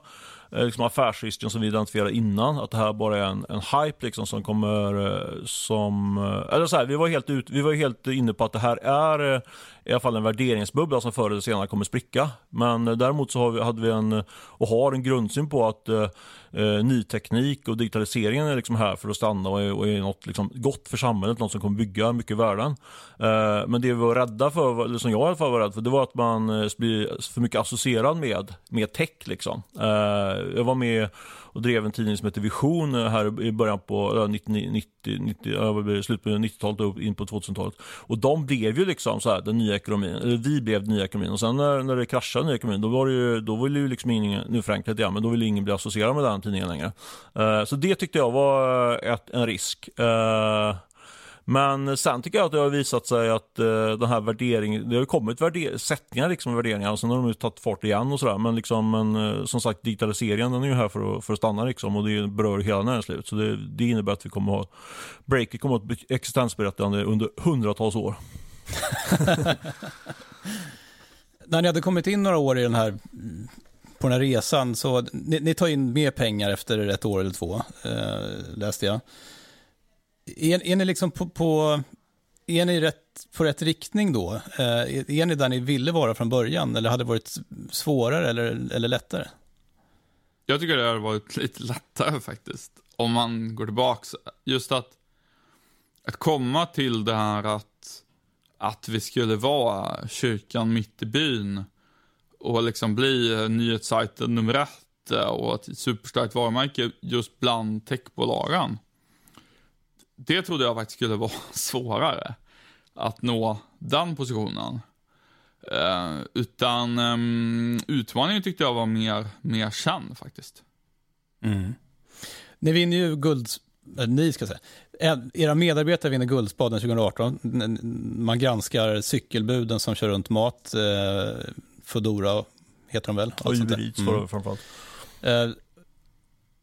eh, liksom, affärsrisken som vi identifierade innan. Att det här bara är en, en hype liksom, som kommer... Eh, som, eh, eller så här, vi, var helt ut, vi var helt inne på att det här är i alla fall en värderingsbubbla som förr eller senare kommer spricka. Men däremot så har vi, hade vi en, och har en grundsyn på att eh, eh ny teknik och digitaliseringen är liksom här för att stanna och är, och är något liksom gott för samhället, något som kommer bygga mycket värden. Eh, men det vi var rädda för, eller som jag i alla fall var rädd för, det var att man eh, blir för mycket associerad med, med tech. Liksom. Eh, jag var med och drev en tidning som hette Vision eh, här i början på 90, 90, 90, slutet på 90-talet och in på 2000-talet. Och de blev ju liksom så här, den nya ekonomin, eller vi blev den nya ekonomin. Och sen när, när det kraschade, den nya ekonomin, då var det ju, då ville ju liksom ingen, nu förenklat igen, men då ville ingen bli associerad med den tidningen längre. Uh, så det tyckte jag var eh, ett, en risk. Uh, men sen tycker jag att det har visat sig att eh, den här värderingen, det har kommit värder sättningar liksom värderingar alltså och sen har de tagit fart igen och sådär. Men, liksom, men eh, som sagt digitaliseringen den är ju här för att, för att stanna liksom och det berör hela näringslivet. Så det, det innebär att vi kommer att ha, breaket kommer att ha ett existensberättigande under hundratals år. *laughs* När ni hade kommit in några år i den här på den här resan, så ni, ni tar in mer pengar efter ett år eller två, eh, läste jag. Är, är ni liksom på, på, är ni rätt, på rätt riktning då? Eh, är ni där ni ville vara från början eller hade det varit svårare eller, eller lättare? Jag tycker det har varit *laughs* lite lättare faktiskt. Om man går tillbaka. Just att, att komma till det här att, att vi skulle vara kyrkan mitt i byn och liksom bli nyhetssajten nummer ett och ett superstarkt varumärke just bland techbolagen det trodde jag faktiskt skulle vara *laughs* svårare att nå den positionen. Uh, utan um, utmaningen tyckte jag var mer, mer känd faktiskt. Mm. Ni vinner ju guld, äh, ni ska säga, era medarbetare vinner Guldspaden 2018. Man granskar cykelbuden som kör runt mat, eh, Foodora heter de väl? Och Eats mm. framförallt. Eh,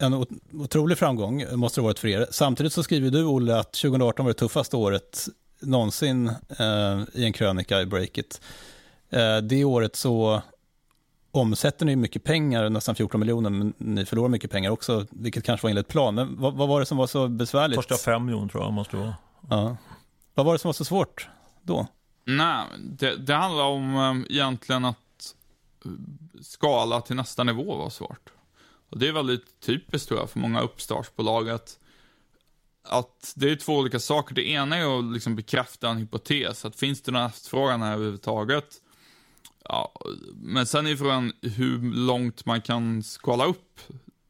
en otrolig framgång måste det ha varit för er. Samtidigt så skriver du, Olle, att 2018 var det tuffaste året någonsin eh, i en krönika i Breakit. Eh, det året så omsätter ni mycket pengar, nästan 14 miljoner, men ni förlorar mycket pengar också, vilket kanske var enligt plan. Men vad, vad var det som var så besvärligt? Första fem miljoner tror jag måste vara. Ja. Vad var det som var så svårt då? Nej, det, det handlar om eh, egentligen att eh, skala till nästa nivå var svårt. Och det är väldigt typiskt tror jag för många uppstartsbolag att, att det är två olika saker. Det ena är att liksom bekräfta en hypotes, att finns det någon efterfrågan här överhuvudtaget? Ja, men sen är frågan hur långt man kan skala upp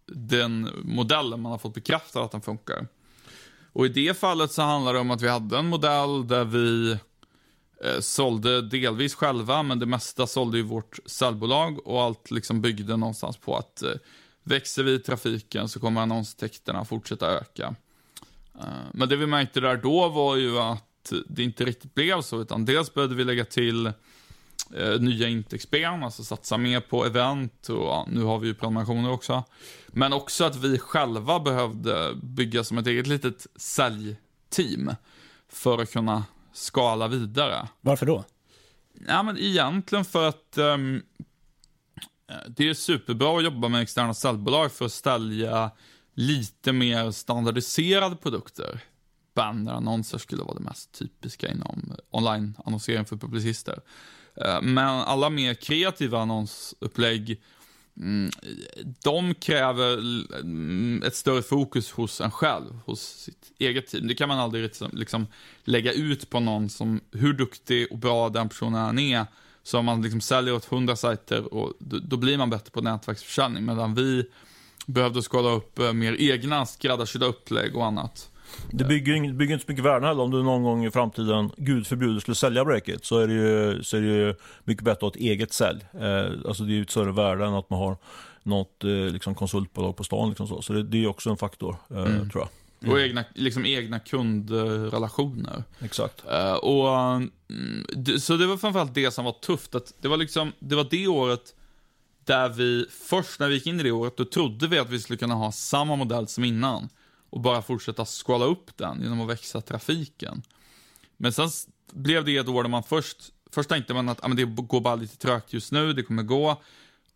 den modellen man har fått bekräftat att den funkar. Och i det fallet så handlar det om att vi hade en modell där vi eh, sålde delvis själva, men det mesta sålde ju vårt säljbolag och allt liksom byggde någonstans på att eh, växer vi i trafiken så kommer annonsintäkterna fortsätta öka. Eh, men det vi märkte där då var ju att det inte riktigt blev så, utan dels behövde vi lägga till eh, nya intäktsben, alltså satsa mer på event och ja, nu har vi ju prenumerationer också. Men också att vi själva behövde bygga som ett eget litet säljteam för att kunna skala vidare. Varför då? Ja, men egentligen för att um, Eh, det är superbra att jobba med externa säljbolag för att sälja lite mer standardiserade produkter. Bannerannonser skulle vara det mest typiska inom online-annonsering för publicister. Eh, men alla mer kreativa annonsupplägg, mm, de kräver mm, ett större fokus hos en själv, hos sitt eget team. Det kan man aldrig liksom, liksom lägga ut på någon som, hur duktig och bra den personen är, så om man liksom säljer åt hundra sajter, och då, då, blir man bättre på nätverksförsäljning, medan vi behövde skala upp eh, mer egna skräddarsydda upplägg och annat. Det bygger, bygger inte så mycket värde heller om du någon gång i framtiden, gud förbjuder, skulle sälja Breakit så är det ju, så är det ju mycket bättre att ha ett eget sälj. Eh, alltså det är ju ett större värde än att man har något eh, liksom konsultbolag på stan. Liksom så så det, det är också en faktor, eh, mm. tror jag. Mm. Och egna, liksom egna kundrelationer. Exakt. Uh, och, mm, så det var framförallt det som var tufft. Att det, var liksom, det var det året där vi, först när vi gick in i det året, då trodde vi att vi skulle kunna ha samma modell som innan och bara fortsätta skala upp den genom att växa trafiken. Men sen blev det ett år där man först, först tänkte man att ah, men det går bara lite trögt just nu, det kommer gå.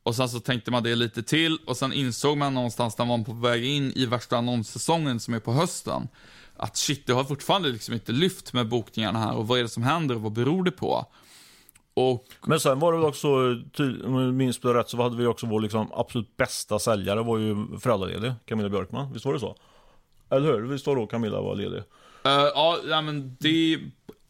Och sen så tänkte man det lite till och sen insåg man någonstans när man var på väg in i värsta annonssäsongen som är på hösten. Att shit, det har fortfarande liksom inte lyft med bokningarna här och vad är det som händer och vad beror det på? Och... Men sen var det väl också, om jag minns det rätt, så hade vi också vår liksom absolut bästa säljare var ju föräldraledig, Camilla Björkman. Visst var det så? Eller hur? Visst var då Camilla var ledig? Uh, ja, men det...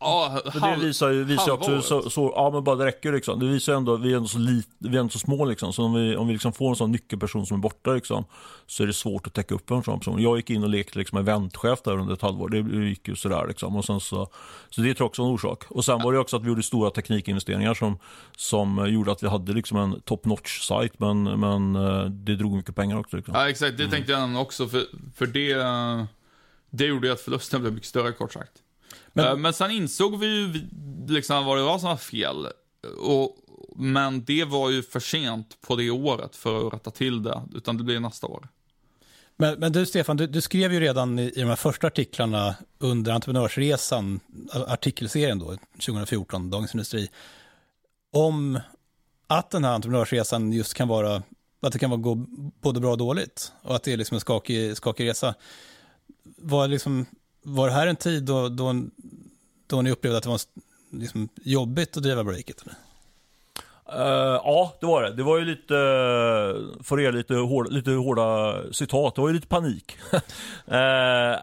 Ja, halv, det visar ju visar också så, så, ja men bara det räcker liksom. Det visar ändå, vi är ändå så, lit, vi är ändå så små liksom. Så om vi, om vi liksom får en sån nyckelperson som är borta liksom, så är det svårt att täcka upp en sån person. Jag gick in och lekte liksom eventchef där under ett halvår. Det gick ju sådär liksom. Och sen så, så det är också en orsak. Och sen var det också att vi gjorde stora teknikinvesteringar som, som gjorde att vi hade liksom en top notch sajt men, men eh, det drog mycket pengar också. Liksom. Ja exakt, det tänkte jag också. För, för det, det gjorde att förlusten blev mycket större kort sagt. Men, eh, men sen insåg vi ju liksom vad det var som var fel. Och, men det var ju för sent på det året för att rätta till det, utan det blir nästa år. Men, men du Stefan, du, du, skrev ju redan i, i de här första artiklarna under entreprenörsresan, artikelserien då, 2014, Dagens Industri, om att den här entreprenörsresan just kan vara, att det kan vara gå både bra och dåligt och att det är liksom en skakig, skakig resa. Var liksom, var det här en tid då, då, då ni upplevde att det var liksom jobbigt att driva breaket? Eller? Uh, ja, det var det. Det var ju lite, eh, för er lite, hård, lite hårda citat, det var ju lite panik. uh,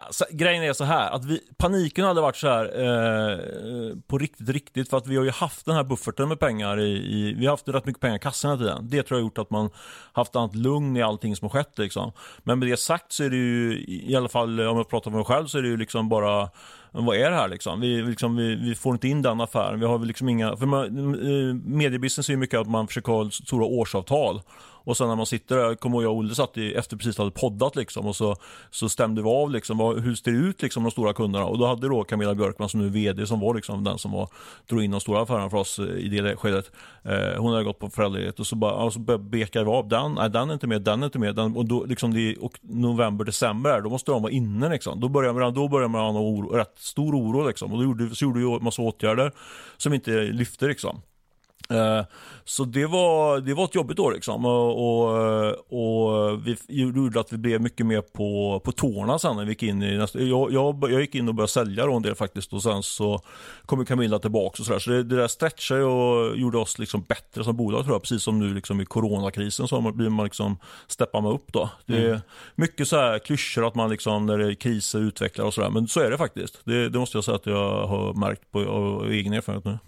*laughs* så, grejen är så här, att vi, paniken hade varit så här uh, på riktigt, riktigt, för att vi har ju haft den här bufferten med pengar i, i vi har haft rätt mycket pengar i kassan hela tiden. Det tror jag har gjort att man haft annat lugn i allting som har skett liksom. Men med det sagt så är det ju, i alla fall om jag pratar för mig själv, så är det ju liksom bara vad är det här liksom? Vi, liksom, vi, vi får inte in den affären. Vi har liksom inga, för man, eh, mediebusiness är ju mycket att man försöker ha stora årsavtal och sen när man sitter där, kommer jag och Olle satt i, efter precis hade poddat liksom och så, så stämde vi av liksom, vad, hur ser det ut liksom de stora kunderna och då hade då Camilla Björkman som nu är VD som var liksom den som var, drog in de stora affärerna för oss eh, i det skedet. Eh, hon hade gått på föräldraledighet och så bara, alltså bekade vi av den, nej den är inte med, den är inte med, den, och då liksom det, och november, december, då måste de vara inne liksom. Då börjar man, då börjar man ha oro, rätt stor oro liksom och då gjorde, så gjorde vi massa åtgärder som inte lyfte liksom. Eh, Så det var, det var ett jobbigt år liksom. Och, och, och vi gjorde att vi blev mycket mer på, på tårna sen när vi gick in i nästa... Jag, jag, jag gick in och började sälja då en del faktiskt och sen så kom Camilla tillbaka och sådär. Så det, det där stretchade och gjorde oss liksom bättre som bolag tror jag. Precis som nu liksom i coronakrisen så blir man liksom, steppar man upp då. Det är mycket så här klyschor att man liksom när det är kriser utvecklar och sådär. Men så är det faktiskt. Det, det måste jag säga att jag har märkt på av egen erfarenhet nu.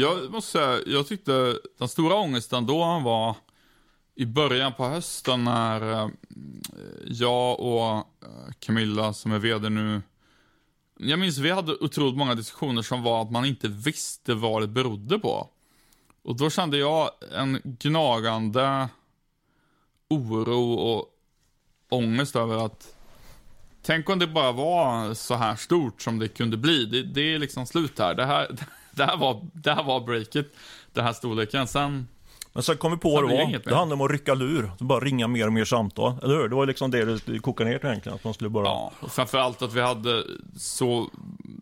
Jag måste säga, jag tyckte den stora ångesten då var i början på hösten när eh, jag och eh, Camilla som är vd nu, jag minns vi hade otroligt många diskussioner som var att man inte visste vad det berodde på. Och då kände jag en gnagande oro och ångest över att Tänk om det bara var så här stort som det kunde bli. Det, det är liksom slut här. Det här, *laughs* det här, var, det här var breaket, den här storleken. Sen... Men sen kom vi på vad det det var. Det handlade om att rycka lur. Bara ringa mer och mer samtal. Eller hur? Det var liksom det det kokade ner till egentligen. Att man skulle bara... Ja, och framförallt att vi hade så,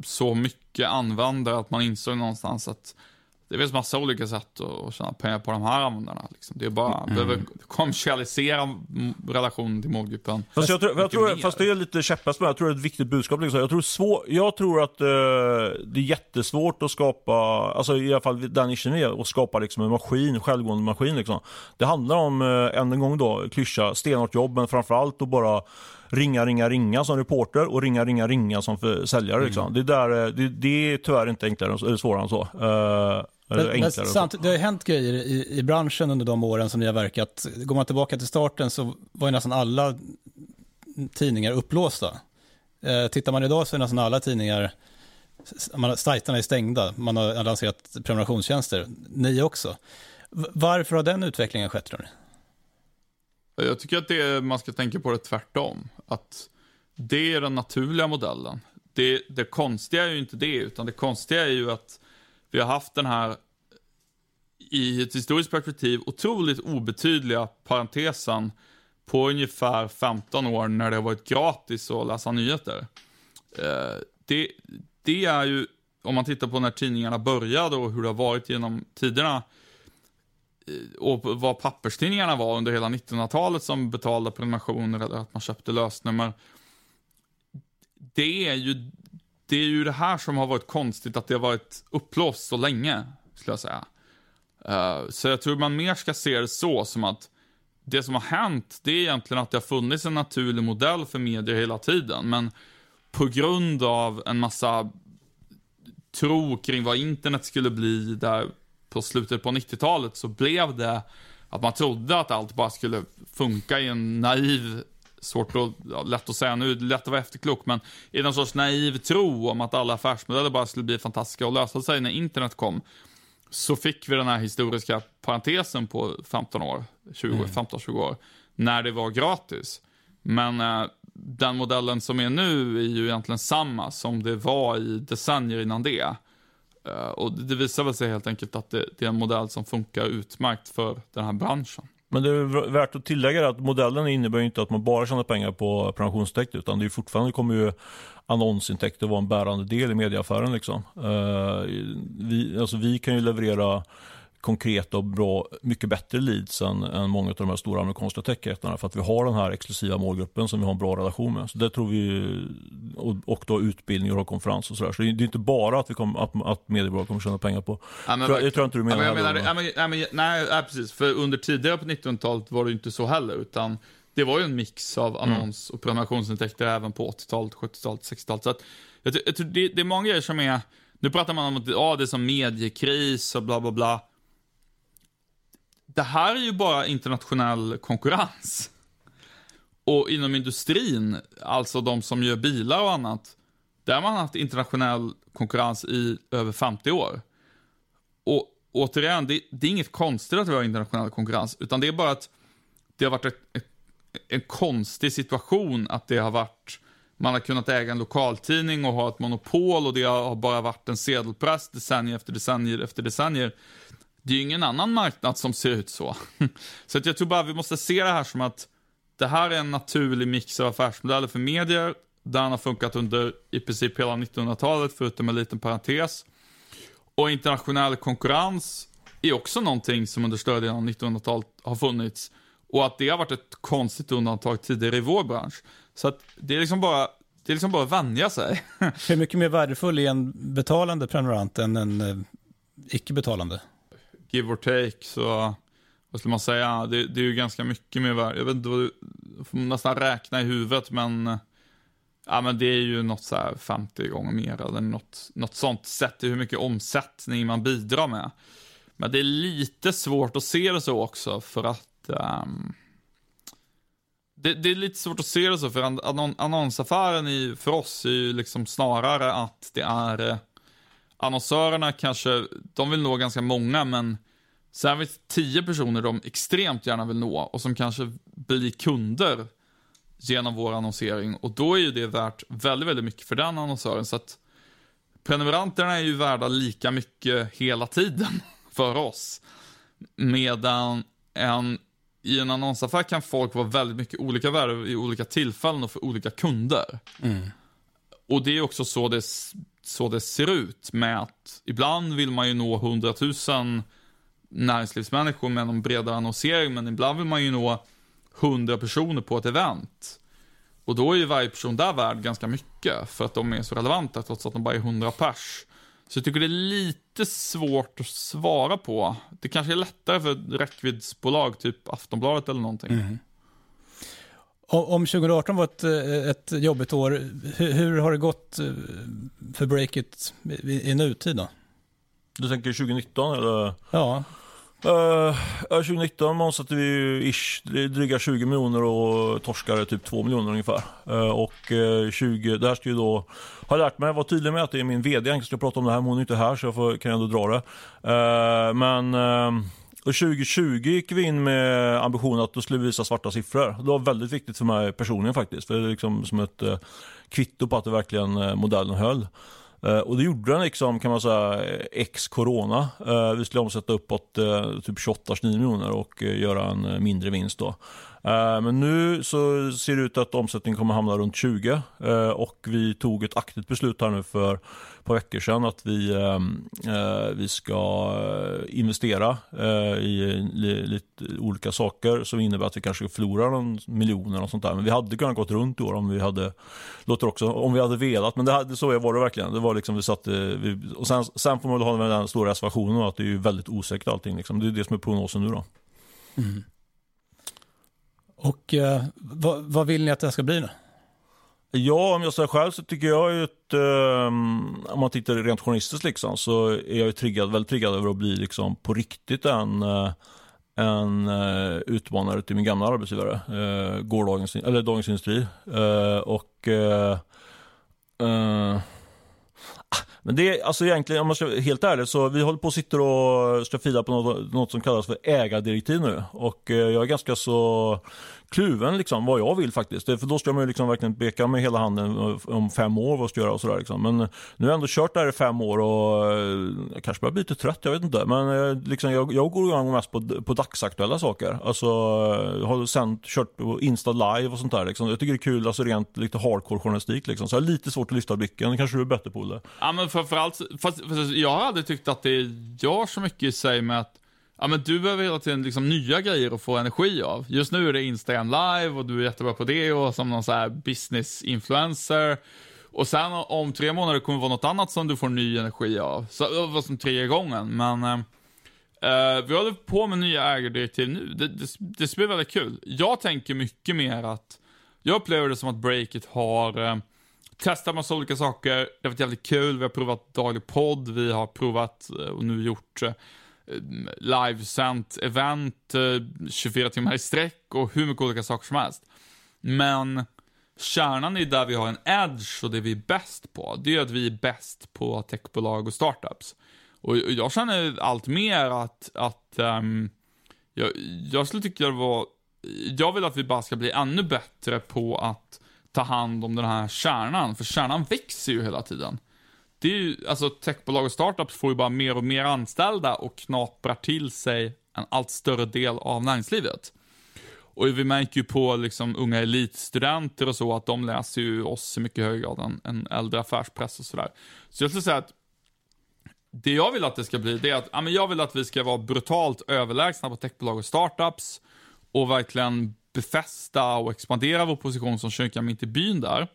så mycket användare att man insåg någonstans att det finns massa olika sätt att, tjäna pengar på de här användarna. Liksom. Det är bara, mm. behöver kommersialisera relationen till målgruppen. Fast, jag tror, jag tror, fast det är lite käpphäst men jag tror det är ett viktigt budskap. Liksom. Jag, tror svår, jag tror att eh, det är jättesvårt att skapa, alltså i alla fall den nischen är, att skapa liksom en maskin, självgående maskin. Liksom. Det handlar om, eh, än en gång då, klyscha, stenhårt jobb, men framförallt att bara ringa, ringa, ringa som reporter och ringa, ringa, ringa som för säljare. Liksom. Det, är där, eh, det, det är tyvärr inte enklare, eller svårare än så. Men, men enklare. samtidigt, det har hänt grejer i, i branschen under de åren som ni har verkat. Går man tillbaka till starten så var ju nästan alla tidningar upplåsta. Eh, tittar man idag så är nästan alla tidningar, man, sajterna är stängda, man har lanserat prenumerationstjänster, ni också. Varför har den utvecklingen skett tror ni? Jag tycker att det är, man ska tänka på det tvärtom. Att det är den naturliga modellen. Det, det konstiga är ju inte det, utan det konstiga är ju att vi har haft den här, i ett historiskt perspektiv, otroligt obetydliga parentesen på ungefär 15 år när det har varit gratis att läsa nyheter. Eh, det, det är ju, om man tittar på när tidningarna började och hur det har varit genom tiderna, Eh, och vad papperstidningarna var under hela 1900-talet som betalade prenumerationer eller att man köpte lösnummer. Det är ju det, är ju det här som har varit konstigt, att det har varit upplåst så länge, skulle jag säga. Eh, så jag tror man mer ska se det så, som att det som har hänt, det är egentligen att det har funnits en naturlig modell för medier hela tiden, men på grund av en massa tro kring vad internet skulle bli där på slutet på 90-talet så blev det att man trodde att allt bara skulle funka i en naiv, svårt att, lätt att säga nu, lätt att vara efterklok, men i någon sorts naiv tro om att alla affärsmodeller bara skulle bli fantastiska och lösa sig när internet kom, så fick vi den här historiska parentesen på 15 år, 20, 15-20 år, när det var gratis. Men eh, den modellen som är nu är ju egentligen samma som det var i decennier innan det. Eh, och det visar väl sig helt enkelt att det, det är en modell som funkar utmärkt för den här branschen. Men det är värt att tillägga att modellen innebär inte att man bara tjänar pengar på prenumerationsintäkter utan det är fortfarande kommer ju annonsintäkter vara en bärande del i medieaffären. Liksom. Eh, vi, alltså vi kan ju leverera konkreta och bra, mycket bättre leads än, än många av de här stora amerikanska techjättarna för att vi har den här exklusiva målgruppen som vi har en bra relation med. Så det tror vi, och, och då utbildning och konferens och sådär. Så det är inte bara att, vi att, att mediebolag kommer tjäna pengar på. Ja, men Tror- verkligen. tror jag inte du menar Ja, men jag menar, ja, men, ja, men, nej, ja, precis. För under tidigare på 1900-talet var det inte så heller, utan det var ju en mix av Mm. annons och prenumerationsintäkter även på 80-talet, 70-talet, 60-talet. Så att, jag, jag tror det, det är många grejer som är, nu pratar man om att ja, det är som mediekris och bla bla bla. Det här är ju bara internationell konkurrens. Och inom industrin, alltså de som gör bilar och annat, där har man haft internationell konkurrens i över 50 år. Och återigen, det, det är inget konstigt att vi har internationell konkurrens, utan det är bara att det har varit ett, ett, en konstig situation att det har varit, man har kunnat äga en lokaltidning och ha ett monopol och det har bara varit en sedelpress decennier efter decennier efter decennier. Det är ju ingen annan marknad som ser ut så. *laughs* Så att jag tror bara vi måste se det här som att det här är en naturlig mix av affärsmodeller för medier. Den har funkat under i princip hela 1900-talet, förutom en liten parentes. Och internationell konkurrens är också någonting som under större delen av 1900-talet har funnits. Och att det har varit ett konstigt undantag tidigare i vår bransch. Så att det är liksom bara, det är liksom bara att vänja sig. *laughs* Hur mycket mer värdefull är en betalande prenumerant än en eh, icke-betalande? Give or take, så vad skulle man säga? Det, det är ju ganska mycket mer värde. Jag vet inte, vad du får nästan räkna i huvudet, men Ja men det är ju något så här 50 gånger mer eller något, något sånt sett till hur mycket omsättning man bidrar med. Men det är lite svårt att se det så också för att um, det, det, är lite svårt att se det så för annon, annonsaffären i, för oss är ju liksom snarare att det är eh, annonsörerna kanske, de vill nå ganska många men sen finns det tio personer de extremt gärna vill nå och som kanske blir kunder genom vår annonsering och då är ju det värt väldigt, väldigt mycket för den annonsören. Så att prenumeranterna är ju värda lika mycket hela tiden *laughs* för oss. Medan en, i en annonsaffär kan folk vara väldigt mycket olika värde i olika tillfällen och för olika kunder. Mm. Och det är också så det, så det ser ut med att ibland vill man ju nå hundratusen näringslivsmänniskor med någon bredare annonsering, men ibland vill man ju nå 100 personer på ett event. Och då är ju varje person där värd ganska mycket för att de är så relevanta trots att de bara är 100 pers. Så jag tycker det är lite svårt att svara på. Det kanske är lättare för räckviddsbolag, typ Aftonbladet eller någonting. Mm. Om 2018 var ett, eh, ett jobbigt år, hur, hur, har det gått eh, för Breakit i, i nutid då? Du tänker 2019 eller? Ja. Uh, 2019 omsatte vi ju ish, dryga 20 miljoner och torskade typ 2 miljoner ungefär. Uh, och uh, 20, det här ska ju då, har lärt mig, vara tydlig med att det är min VD jag ska prata om det här, men hon är inte här så jag får, kan ändå dra det. Uh, men och 2020 gick vi in med ambitionen att då skulle vi visa svarta siffror. Det var väldigt viktigt för mig personligen faktiskt, för det är liksom som ett kvitto på att det verkligen modellen höll. Eh, och det gjorde den liksom kan man säga eh, ex corona. Eh, vi skulle omsätta uppåt typ 28-29 miljoner och göra en mindre vinst då. Eh, men nu så ser det ut att omsättningen kommer hamna runt 20 eh, och vi tog ett aktivt beslut här nu för ett par veckor sedan att vi, eh, vi ska investera i lite olika saker som innebär att vi kanske förlorar någon miljon och sånt där. Men vi hade kunnat gått runt i år om vi hade, låter också, om vi hade velat. Men det, hade, så var det verkligen. Det var liksom vi satte, vi, och sen, sen får man ha den stora reservationen att det är väldigt osäkert allting. Liksom. Det är det som är prognosen nu då. Mm. Och eh, vad, vad, vill ni att det ska bli nu? Ja, om jag säger själv så tycker jag ju att eh, om man tittar rent journalistiskt liksom, så är jag ju triggad, väldigt triggad över att bli liksom på riktigt en, eh, en uh, utmanare till min gamla arbetsgivare, eh, gårdagens, eller Dagens Industri. Eh, och eh, ah, men det är alltså egentligen, om man ska vara helt ärlig, så vi håller på att sitta och ska fila på något, något som kallas för ägardirektiv nu. Och jag är ganska så kluven liksom, vad jag vill faktiskt. För då ska man ju liksom verkligen beka med hela handen eh, om fem år vad ska jag göra och sådär. Liksom. Men eh, nu har jag ändå kört där i fem år och eh, jag kanske börjar bli lite trött, jag vet inte. Men liksom, jag, jag går igång mest på, på dagsaktuella saker. Alltså, jag har sen kört på Insta live och sånt där. Liksom. Jag tycker det är kul, alltså rent lite hardcore journalistik. Liksom. Så jag har lite svårt att lyfta blicken. Det kanske du är bättre på det. Ja men framförallt, fast, fast jag har aldrig tyckt att det gör så mycket i sig med att Ja men du behöver hela tiden liksom nya grejer att få energi av. Just nu är det Instagram live och du är jättebra på det och som någon så här business influencer. Och sen om tre månader kommer det vara något annat som du får ny energi av. Så det var som tredje gången, men Eh, eh vi håller på med nya ägardirektiv nu. Det, det, det ska bli väldigt kul. Jag tänker mycket mer att, jag upplever det som att Breakit har Eh, testat massa olika saker. Det har varit jävligt kul. Vi har provat daglig podd, vi har provat eh, och nu gjort eh, Eh, livesänt event eh, 24 timmar i sträck och hur mycket olika saker som helst. Men kärnan är där vi har en edge och det vi är bäst på. Det är att vi är bäst på techbolag och startups. Och jag känner allt mer att, att um, jag, jag skulle tycka det var, jag vill att vi bara ska bli ännu bättre på att ta hand om den här kärnan, för kärnan växer ju hela tiden det är ju, alltså techbolag och startups får ju bara mer och mer anställda och knaprar till sig en allt större del av näringslivet. Och vi märker ju på liksom unga elitstudenter och så att de läser ju oss i mycket högre grad än, än äldre affärspress och sådär. Så jag skulle säga att det jag vill att det ska bli, det är att ja, men jag vill att vi ska vara brutalt överlägsna på techbolag och startups och verkligen befästa och expandera vår position som kyrkan mitt i byn där.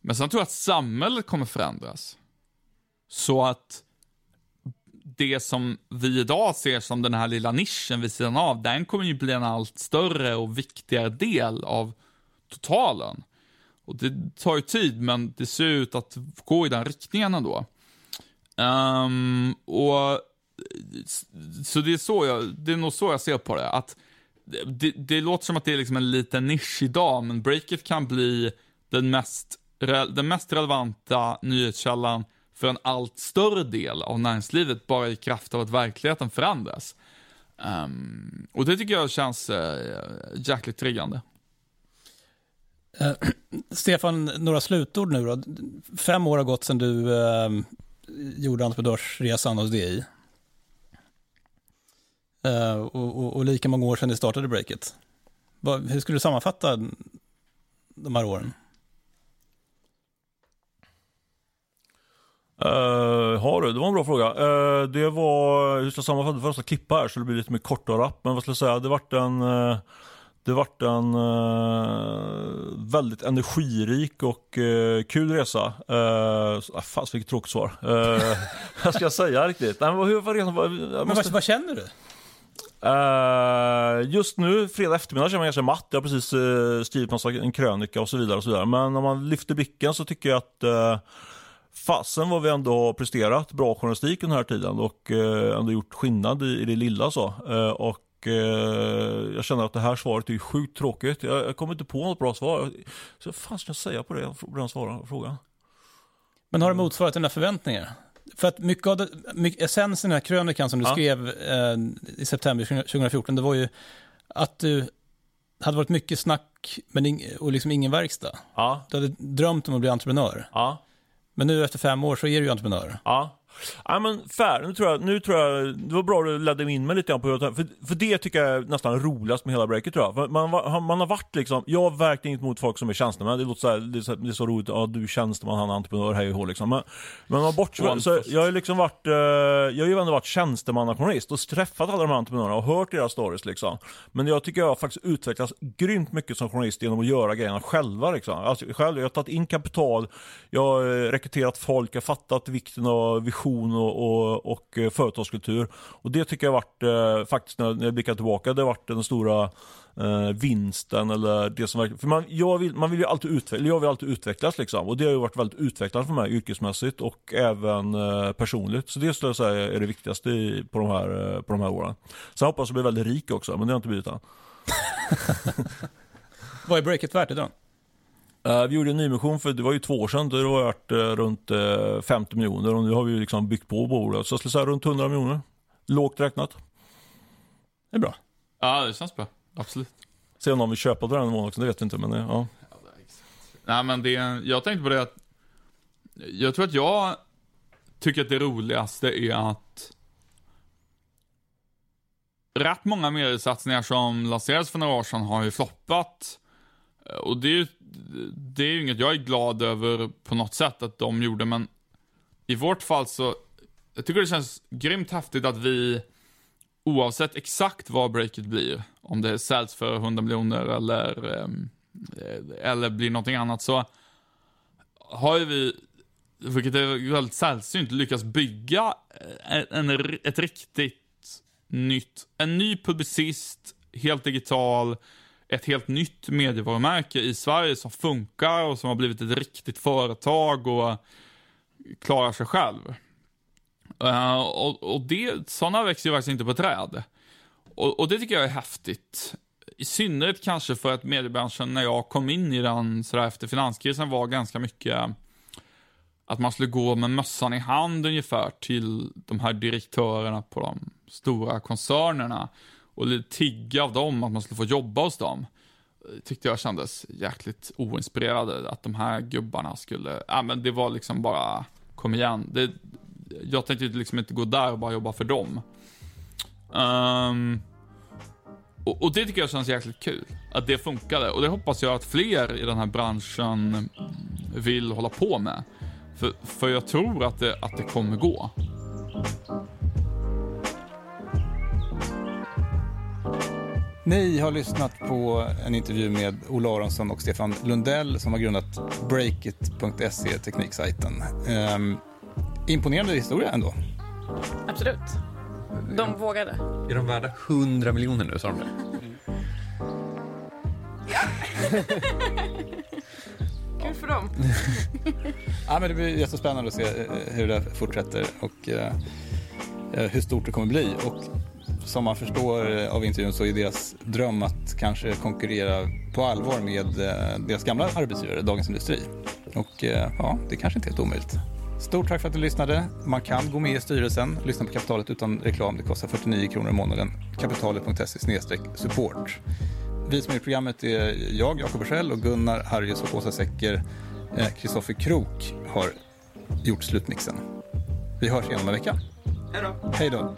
Men sen tror jag att samhället kommer förändras. Så att det som vi idag ser som den här lilla nischen vid sidan av, den kommer ju bli en allt större och viktigare del av totalen. Och det tar ju tid, men det ser ut att gå i den riktningen ändå. Um, och så det är, så jag, det är nog så jag ser på det. Att det, det låter som att det är liksom en liten nisch idag, men breaket kan bli den mest, den mest relevanta nyhetskällan för en allt större del av näringslivet bara i kraft av att verkligheten förändras. Um, och det tycker jag känns uh, jäkligt triggande. Uh, *clears throat* Stefan, några slutord nu då? Fem år har gått sedan du uh, gjorde entreprenörsresan hos DI. Uh, och, och, och, lika många år sedan ni startade Breakit. Hur skulle du sammanfatta de här åren? Uh, har du? Det var en bra fråga. Uh, det var, hur ska jag sammanfatta, första klippa här så det blir lite mer kortare rapp. Men vad ska jag säga, det vart en, uh, det vart en uh, väldigt energirik och kul resa. Uh, fan vilket tråkigt svar. *laughs* Vad ska jag säga riktigt? Nej, men hur var resan? Men vad, vad känner du? Uh, just nu, fredag eftermiddag, känner jag mig ganska matt. Jag har precis uh, skrivit massa, en krönika och så vidare. och så vidare. Men om man lyfter blicken så tycker jag att uh, fasen vad vi ändå har presterat bra journalistik den här tiden och uh, ändå gjort skillnad i, i det lilla. så. Uh, och jag känner att det här svaret är sjukt tråkigt. Jag, jag kommer inte på något bra svar. Så vad fan ska jag säga på det, på den svara, frågan? Men har det motsvarat dina förväntningar? För att mycket av det, mycket, essensen i den här krönikan som du ja. skrev eh, i september 2014, det var ju att du hade varit mycket snack men ing, och liksom ingen verkstad. Ja. Du hade drömt om att bli entreprenör. Ja. Men nu efter fem år så är du ju entreprenör. Ja. Ja, men fair. Nu tror, jag, nu tror jag, det var bra att du ledde in mig lite grann på det. För, för det tycker jag är nästan roligast med hela breaket tror jag. För man, man har varit liksom, jag har verkligen inte mot folk som är tjänstemän. Det låter så, här, det, är så, det är så roligt, ja du är tjänsteman, han är entreprenör, hej och hå liksom. Men, men man bort, så, jag har liksom varit, uh, jag har ju ändå varit tjänstemannajournalist och träffat alla de här entreprenörerna och hört deras stories liksom. Men jag tycker jag har faktiskt utvecklats grymt mycket som journalist genom att göra grejerna själva liksom. Alltså, själv, jag har tagit in kapital, jag har rekryterat folk, jag har fattat vikten av vision och, och och, och företagskultur. Och det tycker jag har varit, eh, faktiskt när jag blickar tillbaka, det har varit den stora eh, vinsten eller det som För man, jag vill, man vill ju alltid utvecklas, jag vill alltid utvecklas liksom. Och det har ju varit väldigt utvecklande för mig yrkesmässigt och även eh, personligt. Så det skulle jag säga är det viktigaste i, på, de här, eh, på de här åren. Sen hoppas jag bli väldigt rik också, men det har jag inte blivit än. *laughs* Vad är breaket värt idag? Uh, vi gjorde en nymission för det var ju två år sedan. Det var värt uh, runt uh, eh, 50 miljoner och nu har vi liksom byggt på bordet. Så jag skulle säga runt 100 miljoner. Lågt räknat. Det är bra. Ja, det känns bra. Absolut. Se om någon vill köpa den nivån också, det vet vi inte. Men, ja. Nej, men det, jag tänkte på det att jag tror att jag tycker att det roligaste är att rätt många mediesatsningar som lanserades för några år sedan har ju floppat. Och det är ju det är ju inget jag är glad över på något sätt att de gjorde, men i vårt fall så, jag tycker det känns grymt häftigt att vi, oavsett exakt vad breaket blir, om det säljs för 100 miljoner eller, ehm, eh, eller blir någonting annat, så har ju vi, vilket är väldigt sällsynt, lyckats bygga eh, en, en, ett riktigt nytt, en ny publicist, helt digital, ett helt nytt medievarumärke i Sverige som funkar och som har blivit ett riktigt företag och klarar sig själv. Uh, och, och det, sådana växer ju faktiskt inte på träd. Och, och, det tycker jag är häftigt. I synnerhet kanske för att mediebranschen när jag kom in i den sådär efter finanskrisen var ganska mycket att man skulle gå med mössan i hand ungefär till de här direktörerna på de stora koncernerna och tigga av dem att man skulle få jobba hos dem. Tyckte jag kändes jäkligt oinspirerade att de här gubbarna skulle, ja men det var liksom bara, kom igen. Det, jag tänkte liksom inte gå där och bara jobba för dem. Um, och, och, det tycker jag känns jäkligt kul, att det funkade. Och det hoppas jag att fler i den här branschen vill hålla på med. För, för jag tror att det, att det kommer gå. Ni har lyssnat på en intervju med Ola Aronsson och Stefan Lundell som har grundat Breakit.se, tekniksajten. Ehm, imponerande historia ändå. Absolut. De vågade. Är de värda 100 miljoner nu, sa de det? Kul för dem. *laughs* Ja, men det blir jättespännande att se eh, hur det fortsätter och eh, eh, hur stort det kommer bli. Och som man förstår eh, av intervjun så är deras dröm att kanske konkurrera på allvar med eh, deras gamla arbetsgivare, Dagens Industri. Och eh, ja, det är kanske inte är helt omöjligt. Stort tack för att du lyssnade. Man kan gå med i styrelsen, lyssna på Kapitalet utan reklam. Det kostar 49 kronor i månaden. Kapitalet.se support. Vi som är i programmet är jag, Jakob Bursell och Gunnar Harrius och Åsa Secker. Kristoffer Krook har gjort slutmixen. Vi hörs igen om en vecka. Hej då. Hej då.